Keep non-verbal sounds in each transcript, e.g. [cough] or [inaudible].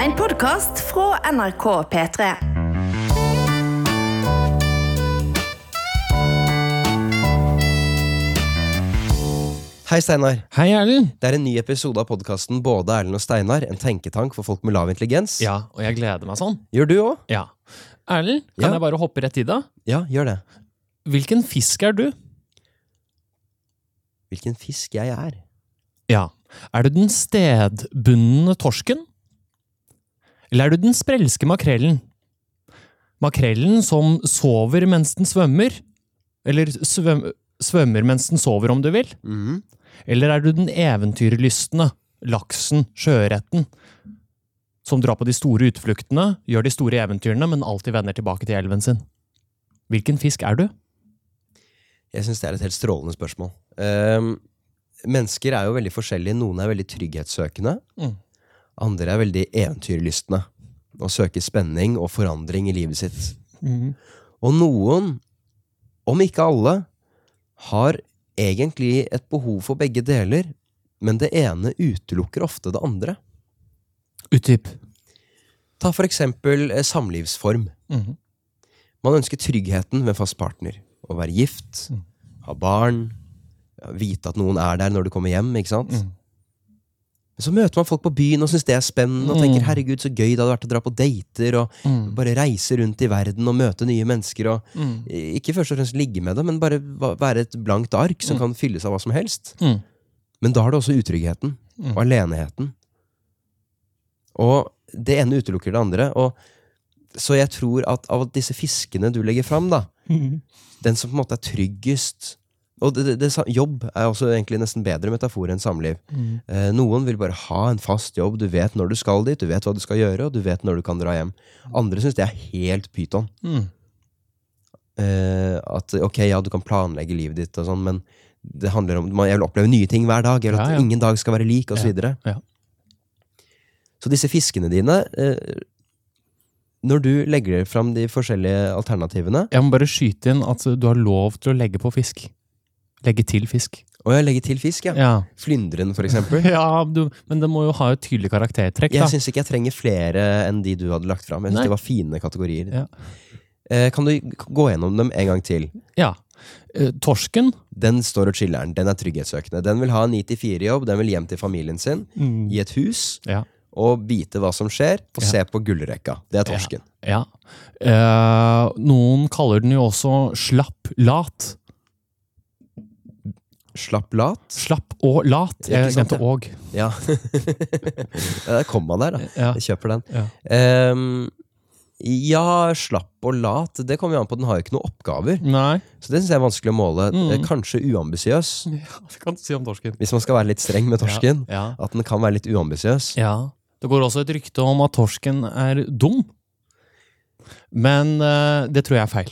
En podkast fra NRK P3. Hei, Steinar. Hei, Erlend. Det er en ny episode av podkasten Både Erlend og Steinar, en tenketank for folk med lav intelligens. Ja, og jeg gleder meg sånn. Gjør du òg? Ja. Erlend, kan Ja. jeg bare hoppe rett i det? Ja, gjør det. Hvilken fisk er du? Hvilken fisk jeg er. Ja. Er du den stedbundne torsken? Eller er du den sprelske makrellen? Makrellen som sover mens den svømmer? Eller svøm svømmer mens den sover, om du vil? Mm. Eller er du den eventyrlystne, laksen, sjøretten, som drar på de store utfluktene, gjør de store eventyrene, men alltid vender tilbake til elven sin? Hvilken fisk er du? Jeg syns det er et helt strålende spørsmål. Ehm, mennesker er jo veldig forskjellige. Noen er veldig trygghetssøkende. Mm. Andre er veldig eventyrlystne og søker spenning og forandring i livet sitt. Og noen, om ikke alle, har egentlig et behov for begge deler, men det ene utelukker ofte det andre. Utdyp. Ta for eksempel eh, samlivsform. Mm. Man ønsker tryggheten ved fast partner. Å være gift, Mm. ha barn, vite at noen er der når du kommer hjem. ikke sant? Mm. Så møter man folk på byen og syns det er spennende, og Mm. tenker 'herregud, så gøy det hadde vært å dra på dater', og Mm. bare reise rundt i verden og møte nye mennesker. og Mm. Ikke først og fremst ligge med dem, men bare være et blankt ark som Mm. kan fylles av hva som helst. Mm. Men da har du også utryggheten Mm. og aleneheten. Og det ene utelukker det andre. Og så jeg tror at av disse fiskene du legger fram, da, den som på en måte er tryggest Og det, det, jobb er også egentlig nesten bedre metafor enn samliv. Mm. Eh, noen vil bare ha en fast jobb, du vet når du skal dit, du vet hva du skal gjøre, og du vet når du kan dra hjem. Andre syns det er helt pyton. Mm. Eh, at ok, ja, du kan planlegge livet ditt og sånn, men det handler om man, jeg vil oppleve nye ting hver dag, Jeg vil at Ja, ja. ingen dag skal være lik, osv. så Ja, videre. ja. Så disse fiskene dine eh, Når du legger fram de forskjellige alternativene Jeg må bare skyte inn at du har lov til å legge på fisk. Legge til fisk. Å ja, legge til fisk, ja. Ja, Flyndren, for [laughs] eksempel. ja du, men det må jo ha et tydelig karaktertrekk, da. Jeg syns ikke jeg trenger flere enn de du hadde lagt fram. Jeg synes Nei. de var fine kategorier. Ja. Eh, kan du gå gjennom dem en gang til? Ja. Eh, Torsken. Den står og chiller'n. Den er trygghetssøkende. Den vil ha en 9-4-jobb, den vil hjem til familien sin, i et hus, Ja. og vite hva som skjer, og se på gullrekka. Det er torsken. ja. Eh, noen kaller den jo også slapp-lat. Slapp lat. Slapp og lat. Jeg glemte åg. Ja. [laughs] ja der kom man der, da. Ja. Jeg kjøper den. Ja. Um, ja, slapp og lat, det kommer jo an på. Den har jo ikke noen oppgaver. Nei. Så det syns jeg er vanskelig å måle. Mm. Eh, Kanskje uambisiøs, Ja, det kan du si om torsken. hvis man skal være litt streng med torsken. Ja. At den kan være litt uambisiøs. ja. Det går også et rykte om at torsken er dum. Men uh, det tror jeg er feil.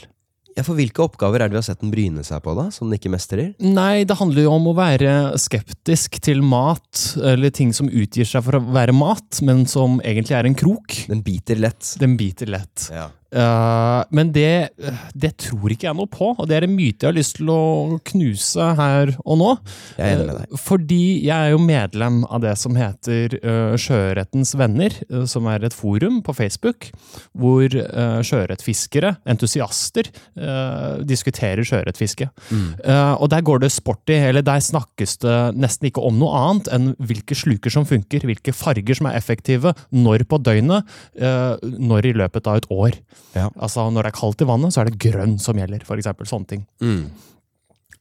Ja, For hvilke oppgaver er det vi har sett den bryne seg på, da? Som den ikke mestrer? Nei, det handler jo om å være skeptisk til mat, eller ting som utgir seg for å være mat, men som egentlig er en krok. Den biter lett. Den biter lett. Ja. Eh, men det, det tror ikke jeg noe på, og det er en myte jeg har lyst til å knuse her og nå. Jeg er enig med deg. Uh, Fordi jeg er jo medlem av det som heter uh, Sjøørretens venner, eh, som er et forum på Facebook, hvor uh, sjøørretfiskere, entusiaster, eh, diskuterer sjøørretfiske. Mm. Eh, og der går det sport i, eller der snakkes det nesten ikke om noe annet enn hvilke sluker som funker, hvilke farger som er effektive, når på døgnet, eh, når i løpet av et år. Ja. Altså Når det er kaldt i vannet, så er det grønn som gjelder, for eksempel. Sånne ting. Mm.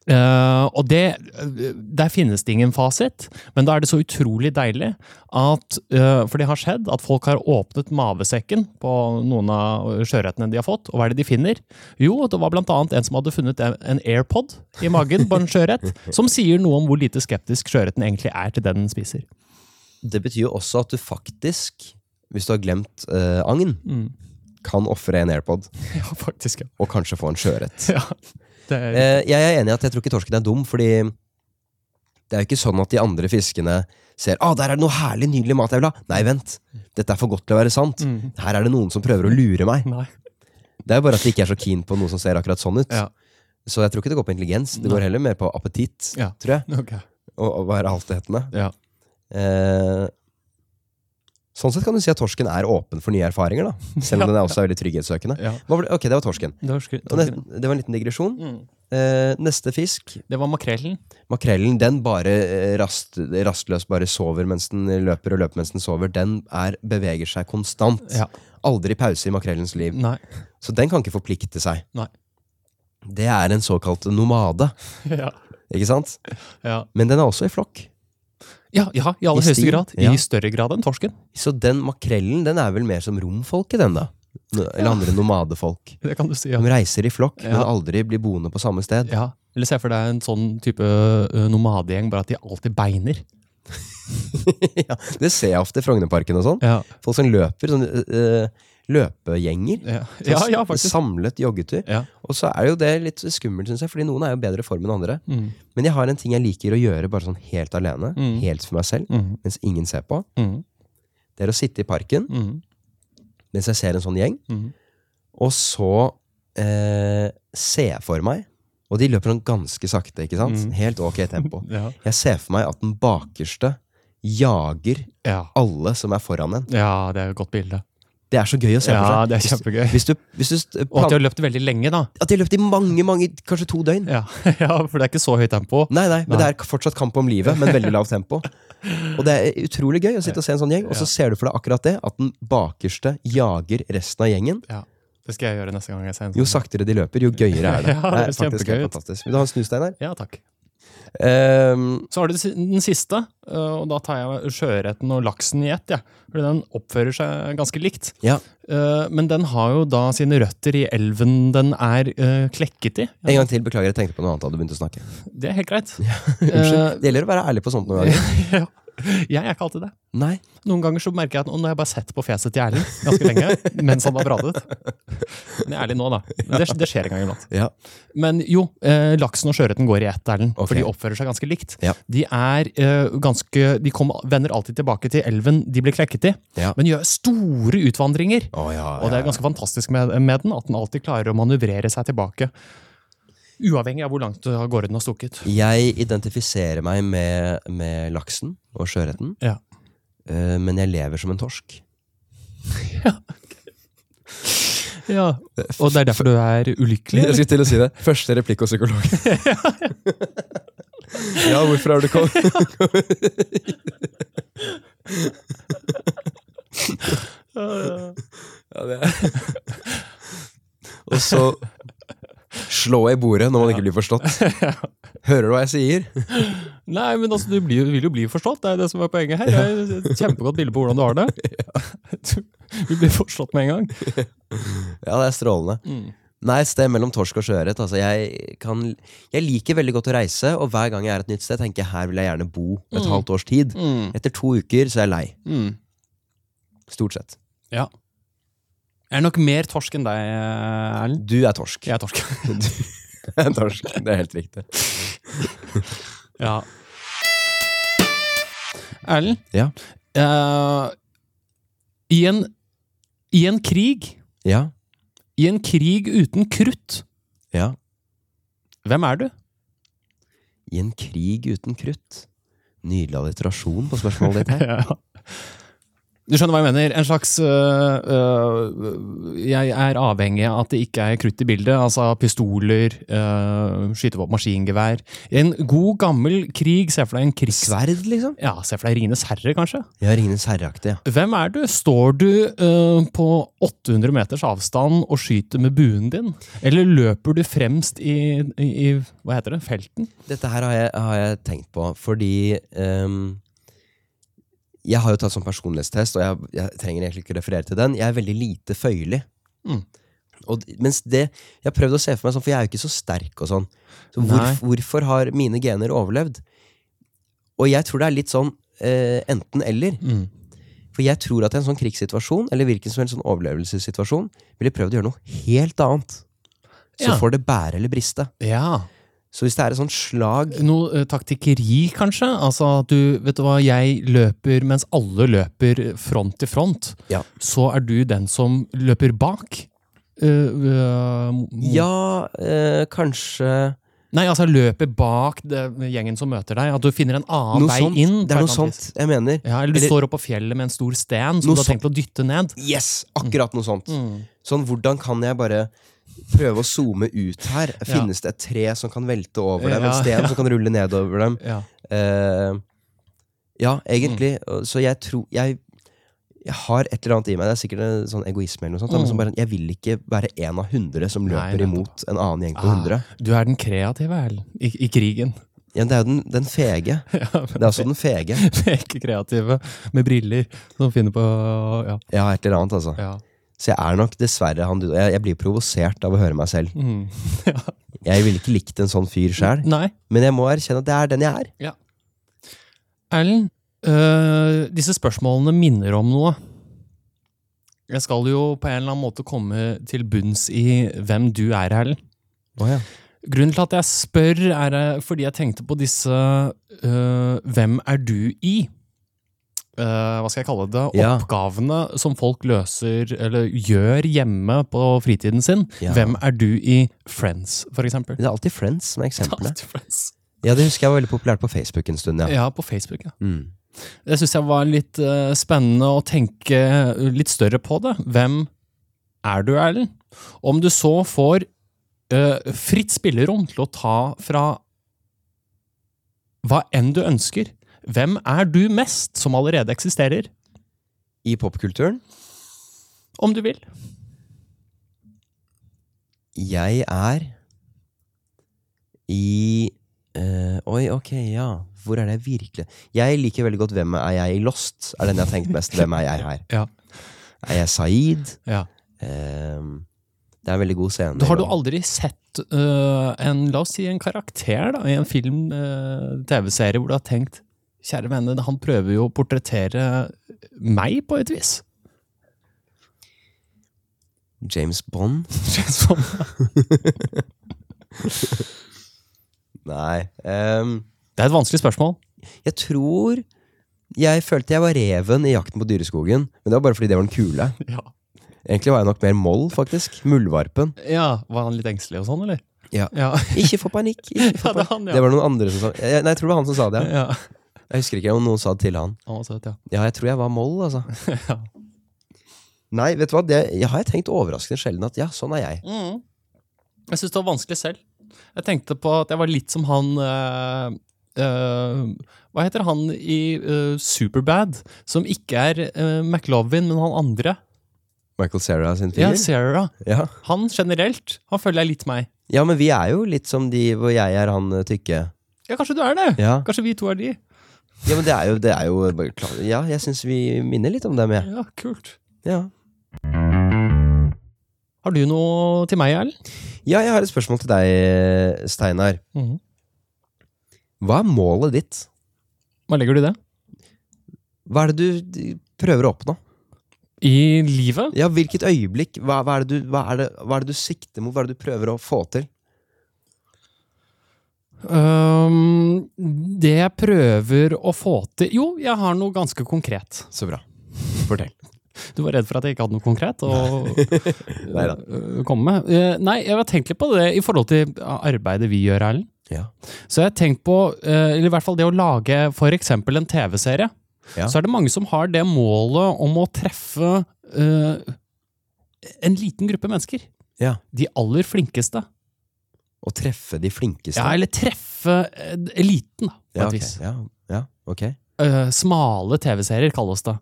Uh, og det, eh, Der finnes det ingen fasit, men da er det så utrolig deilig at uh, For det har skjedd at folk har åpnet mavesekken på noen av sjøørretene de har fått, og hva er det de finner? Jo, det var annet en som hadde funnet en, en AirPod i magen på en sjøørret, [laughs] som sier noe om hvor lite skeptisk sjøørreten egentlig er til den den spiser. Det betyr jo også at du faktisk, hvis du har glemt uh, agn, Mm. Kan ofre en AirPod, [laughs] Ja, faktisk. Ja. og kanskje få en sjøørret. [laughs] ja. Er, Eh, jeg er enig i at jeg tror ikke torsken er dum, fordi det er jo ikke sånn at de andre fiskene ser ah, der er det noe herlig, nydelig mat jeg vil ha. Nei, vent. Dette er for godt til å være sant. Mm. Her er det noen som prøver å lure meg. Nei. Det er jo bare at de ikke er så keen på noe som ser akkurat sånn ut. Ja. Så jeg tror ikke det går på intelligens. Det går heller mer på appetitt, Ja. tror jeg. [laughs] Okay. Og, og er altetende. Ja. Eh, Sånn sett kan du si at torsken er åpen for nye erfaringer, da. Selv om [laughs] den er også er veldig trygghetssøkende. Ja. Ok, det var torsken. Det var, torsken. Det var en liten digresjon. Mm. Eh, neste fisk, det var makrellen. makrellen, den bare eh, rast, rastløst bare sover mens den løper, og løper mens den sover. Den er, beveger seg konstant. Ja. Aldri pause i makrellens liv. Nei. Så den kan ikke forplikte seg. Nei. Det er en såkalt nomade, [laughs] ja. ikke sant? Ja. Men den er også i flokk. Ja, ja, i aller I høyeste stil, grad. ja. I større grad enn torsken. Så den makrellen, den er vel mer som romfolket, den da? Eller andre nomadefolk. [laughs] Det kan du si. Ja. De reiser i flokk, men aldri blir boende på samme sted. ja. Eller se for deg en sånn type nomadegjeng, bare at de alltid beiner. [laughs] ja, det ser jeg ofte i Frognerparken og sånn. Folk som løper, sånn øh, løpegjenger. ja, Sånn ja, ja faktisk. Samlet joggetur. Ja. Og så er jo det litt skummelt, syns jeg, fordi noen er jo bedre form enn andre. Mm. Men jeg har en ting jeg liker å gjøre bare sånn helt alene, Mm. helt for meg selv, Mm. mens ingen ser på. Mm. Det er å sitte i parken Mm. mens jeg ser en sånn gjeng, Mm. og så eh, ser jeg for meg Og de løper sånn ganske sakte, ikke sant? Helt ok tempo. [laughs] Jeg ser for meg at den bakerste jager Ja. alle som er foran en. ja, det er et godt bilde. Det er så gøy å se Ja, for seg. det er kjempegøy. Hvis du, hvis du Og at de har løpt veldig lenge, da. at de har løpt i mange, mange, kanskje to døgn. Ja, [laughs] ja for det er ikke så høyt tempo. Nei, nei, men Nei. det er fortsatt kamp om livet, men veldig lavt tempo. Og det er utrolig gøy å sitte og se en sånn gjeng, og så ser du for deg akkurat det, at den bakerste jager resten av gjengen. Ja, Det skal jeg gjøre neste gang jeg ser en sånn. Jo saktere de løper, jo gøyere er det. [laughs] Ja, det er faktisk kjempegøy helt fantastisk. Vil du ha en snusstein her? Ja, takk. Ehm, Så har du den siste, øh, og da tar jeg sjøørreten og laksen i ett. Ja. Fordi den oppfører seg ganske likt. ja, Uh, Men den har jo da sine røtter i elven den er uh, klekket i. En gang til, beklager, jeg tenkte på noe annet da du begynte å snakke. Det er helt greit. [laughs] Unnskyld. Det gjelder å være ærlig på sånt noen ganger. [laughs] ja. [laughs] Jeg er ikke alltid det. Nei. Noen ganger så merker jeg at nå har jeg bare sett på fjeset til Erlend ganske lenge [laughs] mens han har pratet. Men jeg er ærlig nå, da. Det, det skjer en gang iblant. Ja. Men jo, eh, laksen og sjøørreten går i ett, Erlend. Okay. For de oppfører seg ganske likt. Ja. De er eh, ganske De kom, vender alltid tilbake til elven de ble klekket i, Ja. men gjør store utvandringer. Oh, Og det er ganske fantastisk med, med den, at den alltid klarer å manøvrere seg tilbake. Uavhengig av hvor langt av gårde den har stukket. Jeg identifiserer meg med, med laksen og sjøørreten, Ja. uh, men jeg lever som en torsk. [laughs] Ja, Og det er derfor du er ulykkelig? Jeg skulle til å si det. Første replikk hos psykolog. [laughs] ja, hvorfor har du kommet? [laughs] ja, det er. Og så slå i bordet når man ikke blir forstått. [laughs] Hører du hva jeg sier? [laughs] Nei, men altså, du blir, vil jo bli forstått. Det er det som er poenget her. Det er et kjempegodt bilde på hvordan du har det. [laughs] Du, blir forstått med en gang. Ja, det er strålende. Nei, et sted mellom torsk og sjøørret. Altså, jeg, kan, jeg liker veldig godt å reise, og hver gang jeg er et nytt sted, tenker jeg her vil jeg gjerne bo et halvt års tid. Etter to uker så er jeg lei. Mm. Stort sett. Ja. Jeg er nok mer torsk enn deg, Erlend. Du er torsk. Jeg er torsk. [laughs] Du er torsk. Det er helt riktig. [laughs] Ja. Erlend, Ja. Uh, i, en, i en krig Ja. I en krig uten krutt, Ja. hvem er du? I en krig uten krutt. Nydelig alliterasjon på spørsmålet ditt her. [laughs] Ja. Du skjønner hva jeg mener? En slags øh, øh, Jeg er avhengig av at det ikke er krutt i bildet. Altså pistoler, øh, skytevåpen, maskingevær. En god, gammel krig. Se for deg en krigs... Sverd, liksom? Ja, Se for deg Ringenes herre, kanskje. Ja, Ringenes herreaktig. Ja. Hvem er du? Står du øh, på 800 meters avstand og skyter med buen din? Eller løper du fremst i, i, i hva heter det, felten? Dette her har jeg, har jeg tenkt på, fordi ehm, Jeg har jo tatt sånn personlighetstest, og jeg, jeg trenger egentlig ikke referere til den. Jeg er veldig lite føyelig. Mm. Og, mens det Jeg har prøvd å se for meg sånn, for jeg er jo ikke så sterk og sånn. Så hvor, hvorfor har mine gener overlevd? Og jeg tror det er litt sånn eh, enten-eller. Mm. For jeg tror at i en sånn krigssituasjon, eller hvilken som helst sånn overlevelsessituasjon, ville prøvd å gjøre noe helt annet. Så Ja. får det bære eller briste. Ja. Så hvis det er et sånt slag Noe eh, taktikkeri, kanskje? Altså at du, vet du hva, jeg løper mens alle løper front til front. Ja. Så er du den som løper bak. Uh, uh, Ja, uh, kanskje Nei, altså løper bak det, gjengen som møter deg. At du finner en annen Noe vei sånt. inn. Det er noe sånt jeg mener. Ja, eller du Eller- står oppe på fjellet med en stor sten som du har tenkt å dytte ned. Yes! Akkurat noe sånt. Mm. Sånn, hvordan kan jeg bare prøve å zoome ut her? Finnes det et tre som kan velte over dem? Ja, En sten ja. som kan rulle nedover dem? [laughs] Ja. uh, ja, egentlig. Mm. Så jeg tror jeg, jeg har et eller annet i meg. Det er sikkert en sånn egoisme, eller noe sånt, mm. men bare, jeg vil ikke være en av hundre som løper Nei, imot en annen gjeng på Ah, hundre. Du er den kreative, Erlend. I, I krigen. Ja, det er jo den, den fege. [laughs] Ja, Det er også den fege. [laughs] Ikke kreative med briller som finner på Ja. Ja, et eller annet, altså. ja. Så jeg er nok dessverre han du Jeg, jeg blir provosert av å høre meg selv. Mm. [laughs] ja. Jeg ville ikke likt en sånn fyr sjøl, men jeg må erkjenne at det er den jeg er. Erlend, øh, disse spørsmålene minner om noe. Jeg skal jo på en eller annen måte komme til bunns i hvem du er, Erlend. Oh, ja. Grunnen til at jeg spør, er øh, fordi jeg tenkte på disse øh, Hvem er du i? Øh, hva skal jeg kalle det? Ja. Oppgavene som folk løser eller gjør hjemme på fritiden sin. Ja. Hvem er du i Friends, for eksempel? Det er alltid Friends som er eksemplene. [laughs] Ja, det husker jeg var veldig populært på Facebook en stund, ja. Ja, på Facebook, ja. Mm. Det syns jeg var litt uh, spennende å tenke litt større på det. Hvem er du, Erlend? Om du så får uh, fritt spillerom til å ta fra hva enn du ønsker, hvem er du mest som allerede eksisterer? I popkulturen Om du vil. Jeg er i eh, Oi, ok, ja. Hvor er det virkelig Jeg liker veldig godt Hvem er jeg i Lost? Er den jeg har tenkt mest. Hvem er jeg her? [laughs] Ja. Er jeg Saeed? Ja. Um, det er en veldig god scene. Har du aldri sett uh, en, la oss si en karakter da, i en film, eh, TV-serie, hvor du har tenkt Kjære vene, han prøver jo å portrettere meg på et vis. James Bond? [laughs] James Bond. [laughs] Nei. um, Det er et vanskelig spørsmål. jeg tror Jeg følte jeg var reven i Jakten på dyreskogen, men det var bare fordi det var den kule. [laughs] Ja. Egentlig var jeg nok mer moll, faktisk. Muldvarpen. Var han litt engstelig og sånn, eller? Ja. Ja, Ikke få panikk! Ikke få ja det han, ja. Det var noen andre som sa Nei, jeg tror det var han som sa det. Ja. Ja. Jeg husker ikke om noen sa det til han. Han var søt, ja. Ja, jeg tror jeg var moll, altså. [laughs] ja. Nei, vet du hva? Det jeg har jeg tenkt overraskende sjelden at ja, sånn er jeg. Mm. Jeg syns det var vanskelig selv. Jeg tenkte på at jeg var litt som han øh, eh, Hva heter han i eh, Superbad? Som ikke er McLovin, men han andre. Michael Cera sin Ja, figur. Sarah. Ja. Han generelt. Han føler jeg litt meg. ja, men vi er jo litt som de hvor jeg er han tykke. Ja, kanskje du er det? Ja, Kanskje vi to er de? Ja men det er jo, det er jo bare Ja, jeg syns vi minner litt om dem, jeg. Ja, kult. Ja. Har du noe til meg, Erlend? ja, jeg har et spørsmål til deg, Steinar. Mhm. Hva er målet ditt? Hva legger du i det? Hva er det du d- prøver å oppnå? I livet? Ja, Hvilket øyeblikk? Hva, hva, er det du, hva, er det, hva er det du sikter mot? Hva er det du prøver å få til? Øhm, det jeg prøver å få til Jo, jeg har noe ganske konkret. Så bra. Fortell. Du var redd for at jeg ikke hadde noe konkret å [laughs] øh, komme med? Eh, Nei, jeg har tenkt litt på det i forhold til arbeidet vi gjør, Erlend. Ja. Så jeg har tenkt på, eh, eller i hvert fall det å lage eksempel en TV-serie. Ja. Så er det mange som har det målet om å treffe uh, en liten gruppe mennesker. Ja. De aller flinkeste. Å treffe de flinkeste. Ja, eller treffe eh, eliten, da, på Ja, et ok. vis. ja, ja, ok. Uh, smale TV-serier kalles det.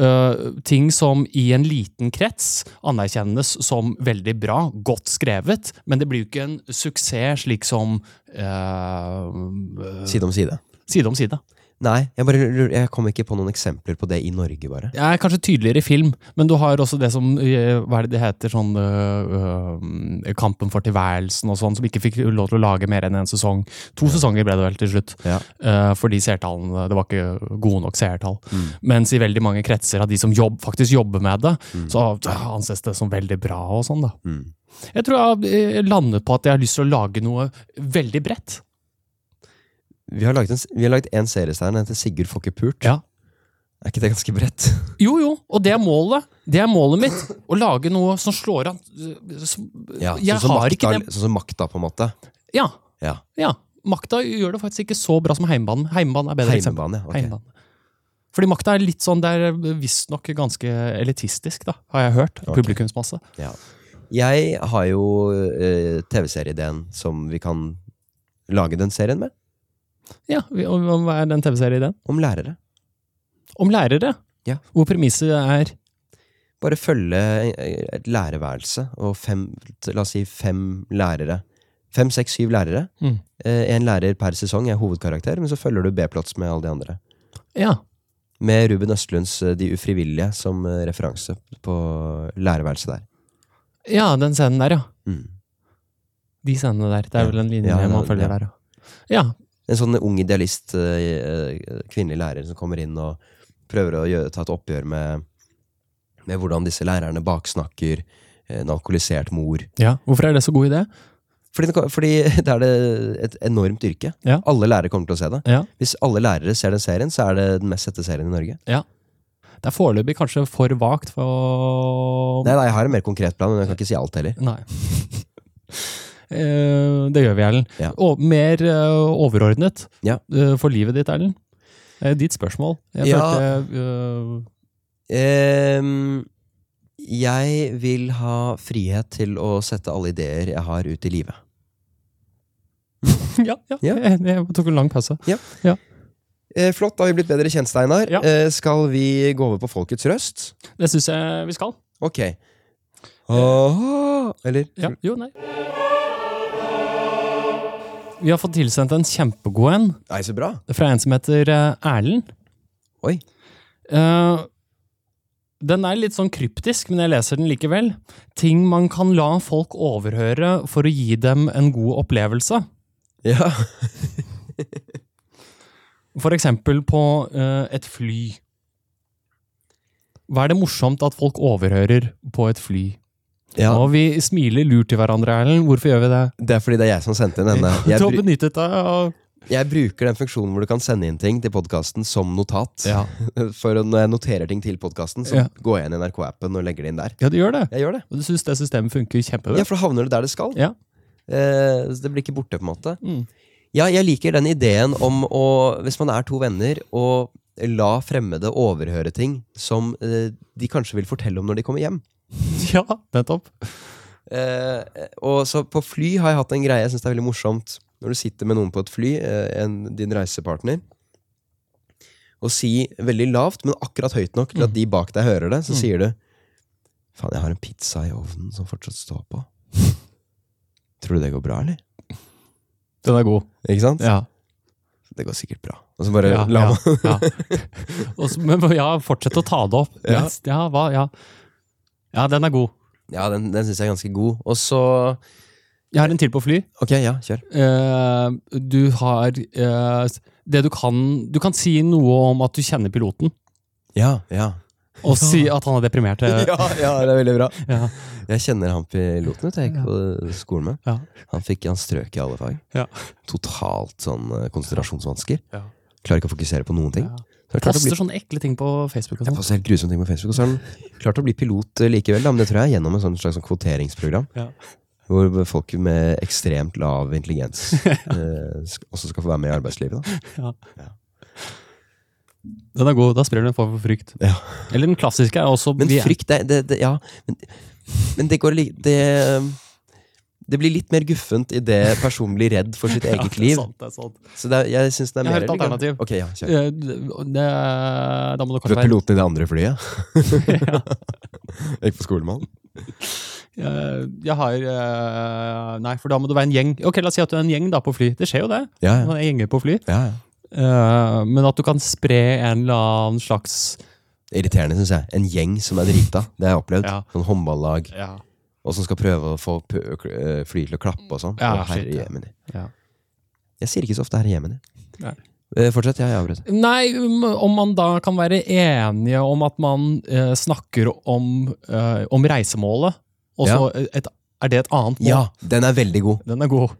Uh, ting som i en liten krets anerkjennes som veldig bra, godt skrevet, men det blir jo ikke en suksess slik som uh, Side om side. Side om side. Nei, jeg, bare, lurer- jeg kom ikke på noen eksempler på det i Norge, bare. Jeg er kanskje tydeligere i film, men du har også det som eh, Hva er det det heter? Sånn øh, øh, Kampen for tilværelsen og sånn, som ikke fikk lov til å lage mer enn én sesong. To sesonger ble det vel til slutt, Ja. eh, fordi seertallene Det var ikke gode nok seertall. Mm. Mens i veldig mange kretser av de som jobb, faktisk jobber med det, Mm. så anses det som veldig bra og sånn, da. Mm. Jeg tror jeg har eh, landet på at jeg har lyst til å lage noe veldig bredt. Vi har laget en, vi har laget en seriestein, den heter Sigurd får ikke pult. Ja. Er ikke det ganske bredt? Jo, jo, og det er målet. Det er målet mitt. Å lage noe som slår an. som- Ja, Jeg sånn som har makta, ikke det Sånn som makta, på en måte. Ja. Ja. Ja, Makta gjør det faktisk ikke så bra som heimbanen. Heimbanen er bedre Heimbanen, ja. Okay. Heimbanen. Fordi makta er litt sånn, det er visstnok ganske elitistisk, da, har jeg hørt. Okay. Publikumsmasse. Ja. Jeg har jo eh, TV-serieideen som vi kan lage den serien med. Ja, om, og Hva er den TV-serien? Om lærere. Om lærere. Ja. Hvor premisset er Bare følge eh, et lærerværelse og fem, la oss si fem lærere. Fem, seks, syv lærere. Mm. En lærer per sesong er hovedkarakter, men så følger du B-plots med alle de andre. Ja. Med Ruben Østlunds eh, De ufrivillige som eh, referanse på lærerværelset der. ja, den scenen der, ja. Mm. De scenene der. Det er vel en linje Ja, man følger ja. der, ja. Ja. En sånn ung idealist, eh, eh, kvinnelig lærer som kommer inn og prøver å gjøre, ta et oppgjør med, med hvordan disse lærerne baksnakker eh, en alkoholisert mor. ja. Hvorfor er det så god idé? Fordi, fordi [laughs] det er det et enormt yrke. Ja. Alle lærere kommer til å se det. Ja. Hvis alle lærere ser den serien, så er det den mest sette serien i Norge. Det er foreløpig kanskje for vagt for Nei, nei, Jeg har en mer konkret plan, men jeg kan ikke si alt heller. Nei. [laughs] Eh, det gjør vi, Erlend. Ja. Og mer eh, overordnet Ja. eh, for livet ditt, Erlend. Ditt spørsmål. Jeg Ja. følte Ehm, jeg vil ha frihet til å sette alle ideer jeg har, ut i livet. [laughs] ja, ja, Ja. Jeg, jeg tok en lang pause. Eh, flott, da har vi blitt bedre kjent, Steinar. Ja. Eh, skal vi gå over på folkets røst? Det syns jeg vi skal. Ok. Åh, eller? Ja, jo, nei. Vi har fått tilsendt en kjempegod en Nei, så bra. fra en som heter eh, Erlend. Oi. Eh, den er litt sånn kryptisk, men jeg leser den likevel. Ting man kan la folk overhøre for å gi dem en god opplevelse. Ja. [laughs] For eksempel på eh, et fly. Hva er det morsomt at folk overhører på et fly? Ja. Og vi smiler lurt til hverandre, Erlend. Hvorfor gjør vi det? Det er fordi det er jeg som sendte inn denne. [laughs] Jeg, Du har benyttet deg av jeg bruker den funksjonen hvor du kan sende inn ting til podkasten som notat. Ja, [laughs] For når jeg noterer ting til podkasten, så Ja. går jeg inn i NRK-appen og legger det inn der. ja du gjør det. Jeg gjør det. Og du syns det systemet funker kjempebra? Ja, for da havner det der det skal. Ja. Eh, så det blir ikke borte, på en måte. Mm. Ja, jeg liker den ideen om å, hvis man er to venner, å la fremmede overhøre ting som eh, de kanskje vil fortelle om når de kommer hjem. [laughs] ja, nettopp. Eh, og så på fly har jeg hatt en greie jeg syns er veldig morsomt. Når du sitter med noen på et fly, eh, en, din reisepartner, og si veldig lavt, men akkurat høyt nok til at de bak deg hører det, så Mm. sier du Faen, jeg har en pizza i ovnen som fortsatt står på. [laughs] Tror du det går bra, eller? Den er god. Ikke sant? Ja. Det går sikkert bra. Og så bare ja, la ja, ja. [laughs] Og men ja, fortsett å ta det opp. Ja. Ja, hva, ja. Ja, den er god. Ja, den, den syns jeg er ganske god. Og så Jeg har en til på fly. Ok, ja, kjør. Eh, du har eh, Det du kan Du kan si noe om at du kjenner piloten, Ja, ja. og si [laughs] at han er deprimert. eh, Ja, ja, det er veldig bra. ja. Jeg kjenner han piloten vet du, jeg gikk på skolen med. Ja. Han fikk han strøk i alle fag. Ja. Totalt sånn eh, konsentrasjonsvansker. Ja. Klarer ikke å fokusere på noen ting. Ja. Så det er bli, sånne ekle ting på Facebook. og jeg sånn. poster helt grusomme ting på Facebook. Og så har han klart å bli pilot eh, likevel, da, men det tror jeg er gjennom en sånn slags sånn kvoteringsprogram. Ja. Hvor folk med ekstremt lav intelligens [laughs] eh, også skal få være med i arbeidslivet. Da. Den er god. Da sprer du en form for frykt. Ja. Eller den klassiske er også Men er- frykt, det, det, det Ja, men, men det går like det, det blir litt mer guffent idet personen blir redd for sitt [laughs] Ja, eget det er liv. sant, det er sant. Så det, er- jeg synes det er Jeg har mer et alternativ. Okay, ja, kjør. Eh, det, det, da må Du kanskje er være piloten i det andre flyet? [laughs] Jeg gikk på skole med han. Eh, Jeg har eh, Nei, for da må du være en gjeng. Ok, La oss si at du er en gjeng da på fly. Det skjer jo det. Ja, Man er gjenger på fly. ja. ja. Eh, men at du kan spre en eller annen slags Irriterende, syns jeg. En gjeng som er drita. Det har jeg opplevd. Ja. Sånn håndballag. Ja. Og som skal prøve å få fly til å klappe og sånn. Ja, herre ja. jemini. Ja. Jeg sier ikke så ofte 'herre jemini'. Eh, Fortsett, jeg avbrøt. Nei, um, om man da kan være enige om at man eh, snakker om, eh, om reisemålet, og så et, er det et annet mål? Ja, den er veldig god. Den er god.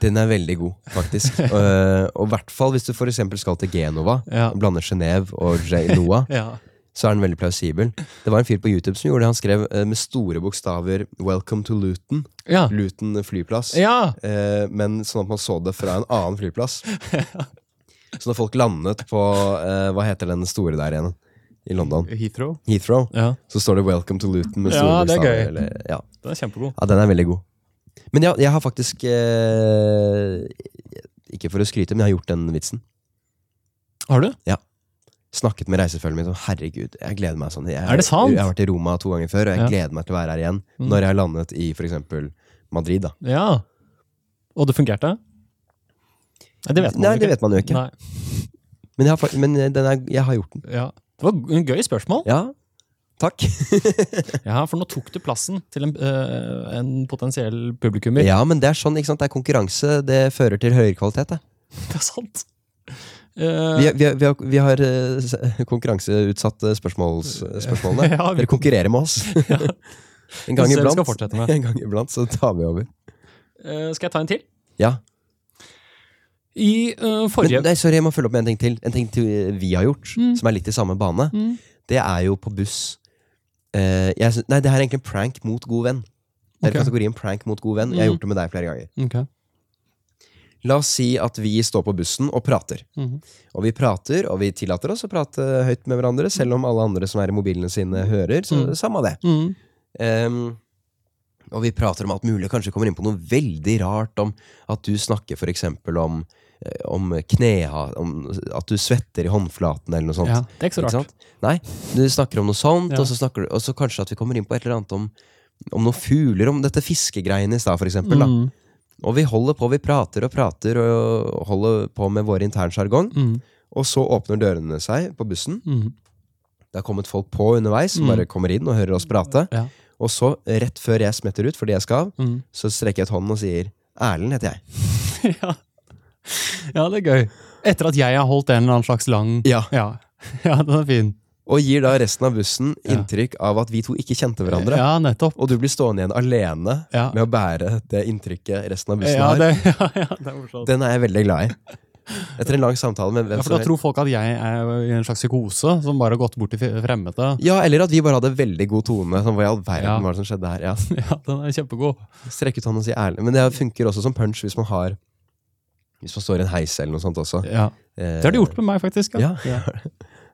Den er veldig god, faktisk. [laughs] Eh, og i hvert fall hvis du eksempel skal til Genova. Ja. Blander Genéve og Genoa. [laughs] Ja. Så er den veldig plausibel. Det var en fyr på YouTube som gjorde det. Han skrev eh, med store bokstaver 'Welcome to Luton'. Ja. Luton flyplass. ja. Eh, men sånn at man så det fra en annen flyplass. [laughs] Så når folk landet på eh, Hva heter den store der igjen? I London? Heathrow. Heathrow. Ja, Så står det 'Welcome to Luton' med store Ja, det er bokstaver. gøy. Eller, ja. den er kjempegod. ja, den er veldig god. Men ja, jeg har faktisk eh, Ikke for å skryte, men jeg har gjort den vitsen. Har du? Snakket med reisefølget mitt og herregud, jeg gleder meg sånn. Jeg, Er det sant? Jeg har vært i Roma to ganger før, og jeg Ja. gleder meg til å være her igjen. Mm. Når jeg har landet i eksempel Madrid, da. Ja. Og det fungerte? Nei, det vet man Nei, jo ikke. det vet man jo ikke. Nei. Men, jeg har, men den er, jeg har gjort den. Ja. Det var en gøy spørsmål. Ja, takk. [laughs] Ja, For nå tok du plassen til en, øh, en potensiell publikummer. Ja, men det er sånn, ikke sant? Det er konkurranse. Det fører til høyere kvalitet. Det. [laughs] Det er sant. Eh, Vi, vi, vi har, vi har eh, konkurranseutsatt eh, spørsmåls, spørsmålene. [laughs] Ja, vi- Dere konkurrerer med oss. [laughs] [laughs] en, gang iblant, en gang iblant så tar vi over. Uh, skal jeg ta en til? Ja. I uh, forrige Men, nei, sorry, jeg må følge opp med en ting til. En ting til vi har gjort, Mm. som er litt i samme bane. Mm. Det er jo på buss. uh, jeg, nei, det her er egentlig en prank mot god venn. Det er okay. kategorien prank mot god venn. Jeg har Mm. gjort det med deg flere ganger. Ok. La oss si at vi står på bussen og prater. Mhm. Og vi prater, og vi tillater oss å prate høyt med hverandre, selv om alle andre som er i mobilene sine, hører. Så Mm. samme det. Mm. Um, og vi prater om alt mulig, kanskje kommer inn på noe veldig rart om at du snakker eksempel om, eh, om kneha, om at du svetter i håndflaten eller noe sånt. Ja, det er ikke så rart. Ikke Nei, du snakker om noe sånt, Ja. og, så snakker du, og så kanskje at vi kommer inn på et eller annet om, om noen fugler, om dette fiskegreiene i stad, for eksempel. Mm. Og vi holder på, vi prater og prater og holder på med vår internsjargong. Mm. Og så åpner dørene seg på bussen. Mm. Det har kommet folk på underveis som Mm. bare kommer inn og hører oss prate. Ja. Og så, rett før jeg smetter ut fordi jeg skal av, Mm. så strekker jeg ut hånden og sier Erlend heter jeg. [laughs] ja. ja, det er gøy. Etter at jeg har holdt en eller annen slags lang Ja. Ja, [laughs] ja den er fin. Og gir da resten av bussen inntrykk av at vi to ikke kjente hverandre. Ja, nettopp. Og du blir stående igjen alene Ja. med å bære det inntrykket resten av bussen Ja, har. det, [laughs] ja, ja, det er morsomt. Den er jeg veldig glad i. Etter en lang samtale med hvem Ja, for da tror folk at jeg er i en slags psykose som bare har gått bort til fremmede. Ja, eller at vi bare hadde veldig god tone. Sånn, hva i all verden Ja. var det som skjedde her? Ja. [laughs] Ja, den er kjempegod. Strekk ut hånden og si ærlig. Men det funker også som punch hvis man har Hvis man står i en heis eller noe sånt også. Ja. Eh, Det har de gjort med meg, faktisk. Ja. ja. [laughs]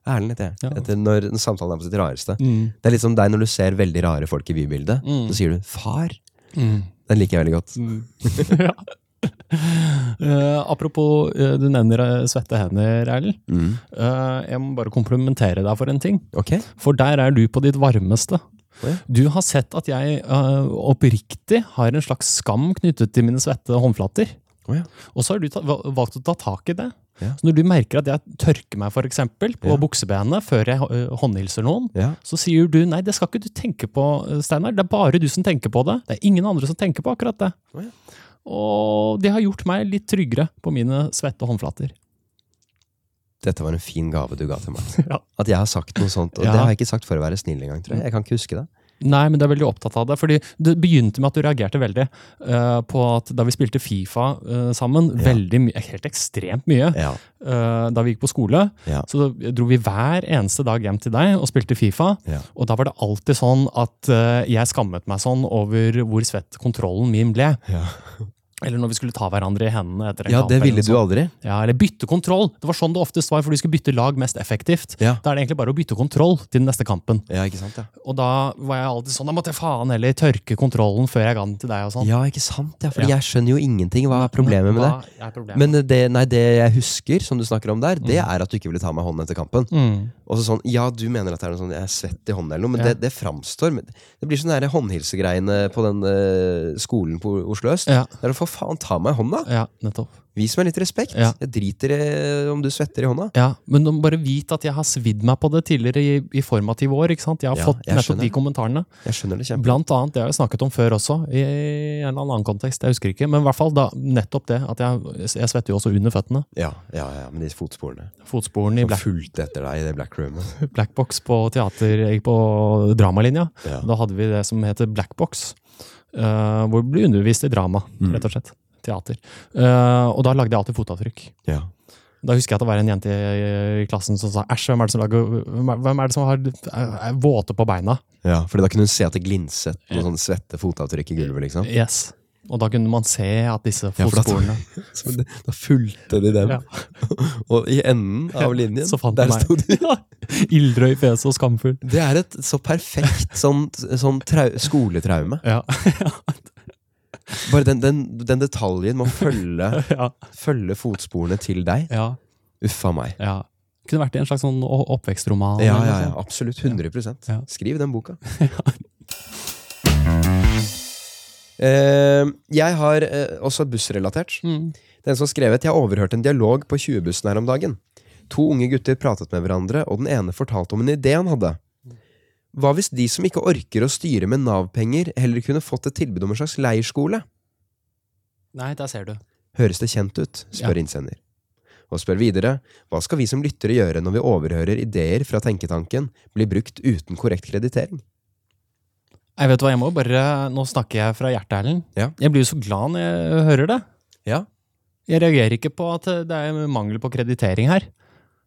Erlend heter jeg. Ja. Etter når samtalen er på sitt rareste. Mm. Det er litt som deg når du ser veldig rare folk i bybildet. Mm. Så sier du 'far'. Mm. Den liker jeg veldig godt. Mm. [laughs] ja. Uh, apropos, uh, du nevner uh, svette hender, Erlend. Mm. Jeg må bare komplementere deg for en ting. Okay. For der er du på ditt varmeste. Ja. Du har sett at jeg oppriktig har en slags skam knyttet til mine svette håndflater. Oh, ja. Og så har du valgt å ta tak i det. Ja. Så når du merker at jeg tørker meg for eksempel, på Ja. buksebenet før jeg håndhilser noen, Ja. så sier du nei, det skal ikke du tenke på, Steinar. Det er bare du som tenker på det. Det er ingen andre som tenker på akkurat det. Oh. Og det har gjort meg litt tryggere på mine svette håndflater. Dette var en fin gave du ga til meg. [laughs] At jeg har sagt noe sånt. Og det har jeg ikke sagt for å være snill engang, tror jeg. Jeg kan ikke huske det. Nei, men du er veldig opptatt av det. fordi Det begynte med at du reagerte veldig uh, på at da vi spilte Fifa uh, sammen, Ja. veldig mye, helt ekstremt mye, Ja. uh, da vi gikk på skole, Ja. så dro vi hver eneste dag hjem til deg og spilte Fifa. Og da var det alltid sånn at jeg skammet meg sånn over hvor svett kontrollen min ble. Eller når vi skulle ta hverandre i hendene etter en ja, kamp. det ville du aldri. Ja, eller bytte kontroll. Det var sånn det oftest var, for du skulle bytte lag mest effektivt. Ja. Da er det egentlig bare å bytte kontroll til den neste kampen. Ja, ikke sant? Ja, Og da var jeg alltid sånn, da måtte jeg faen heller tørke kontrollen før jeg ga den til deg og sånn. ja ikke sant? Ja, Fordi Ja. jeg skjønner jo ingenting. Hva er problemet med det? Hva er problemet? Men det, nei, det jeg husker, som du snakker om der, det er at du ikke ville ta meg i hånden etter kampen. mm. Og så sånn, Ja, du mener at det er noe sånn, jeg er svett i hånden, eller noe, men Ja. det, det framstår men Det blir sånn der håndhilsegreiene på den eh, skolen på Oslo øst. Ja. Det er å for faen ta meg i hånda! ja, nettopp. Vis meg litt respekt. Ja. Jeg driter i om du svetter i hånda. Ja, Men bare vit at jeg har svidd meg på det tidligere i, i formative år. ikke sant? Jeg har Ja, fått jeg nettopp de kommentarene. Jeg skjønner det kjempe. Blant annet, det har jeg snakket om før også, i en eller annen kontekst. Jeg husker ikke. Men i hvert fall da, nettopp det at jeg, jeg svetter jo også under føttene. Ja, ja, ja, men de fotsporene. Fotsporene i black, fulgte etter deg i det black roomet. [laughs] Blackbox på teater, på dramalinja. Ja. Da hadde vi det som heter Blackbox, eh, hvor det ble undervist i drama, Mm. rett og slett. Teater. Uh, og da lagde jeg alltid fotavtrykk. Ja. Da husker jeg at det var en jente i, i klassen som sa æsj, hvem er det som lager Hvem er, det som har, er, er våte på beina? Ja, fordi da kunne hun se at det glinset noen sånne svette fotavtrykk i gulvet. liksom Yes. Og da kunne man se at disse Ja, for da- fotsporene [laughs] Da fulgte de dem. Ja. [laughs] og i enden av linjen, fant der de meg. sto de. [laughs] Ildrøy, Ildrød i fjeset og skamfull. Det er et så perfekt sånn, sånn trau, skoletraume. Ja. Bare den, den, den detaljen med å følge, ja. følge fotsporene til deg. ja. Uffa meg. ja. Kunne vært i en slags sånn oppvekstroman. Ja, ja, ja, absolutt. 100 Ja. Skriv den boka. Eh, jeg har eh, også bussrelatert. Mm. Den som har skrevet Jeg overhørte en dialog på 20-bussen her om dagen. To unge gutter pratet med hverandre, og den ene fortalte om en idé han hadde. Hva hvis de som ikke orker å styre med Nav-penger, heller kunne fått et tilbud om en slags leirskole? Nei, der ser du. Høres det kjent ut? spør innsender. Og spør videre hva skal vi som lyttere gjøre når vi overhører ideer fra tenketanken blir brukt uten korrekt kreditering? Jeg vet hva, jeg må bare Nå snakker jeg fra hjertet, Erlend. Ja. Jeg blir jo så glad når jeg hører det. Ja, Jeg reagerer ikke på at det er mangel på kreditering her.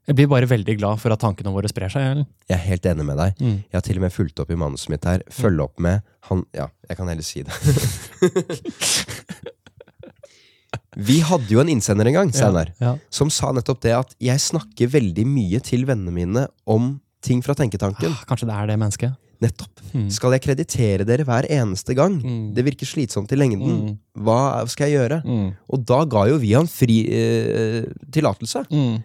Jeg blir bare veldig glad for at tankene våre sprer seg. Erlend. jeg er helt enig med deg. Mm. Jeg har til og med fulgt opp i manuset mitt her. Følge opp med han Ja, jeg kan heller si det. [laughs] Vi hadde jo en innsender en gang, Steinar, Ja. som sa nettopp det at jeg snakker veldig mye til vennene mine om ting fra tenketanken. Ah, Kanskje det er det mennesket. Nettopp. Mm. Skal jeg kreditere dere hver eneste gang? Mm. Det virker slitsomt i lengden. Mm. Hva skal jeg gjøre? Mm. Og da ga jo vi han fri eh, tillatelse Mm.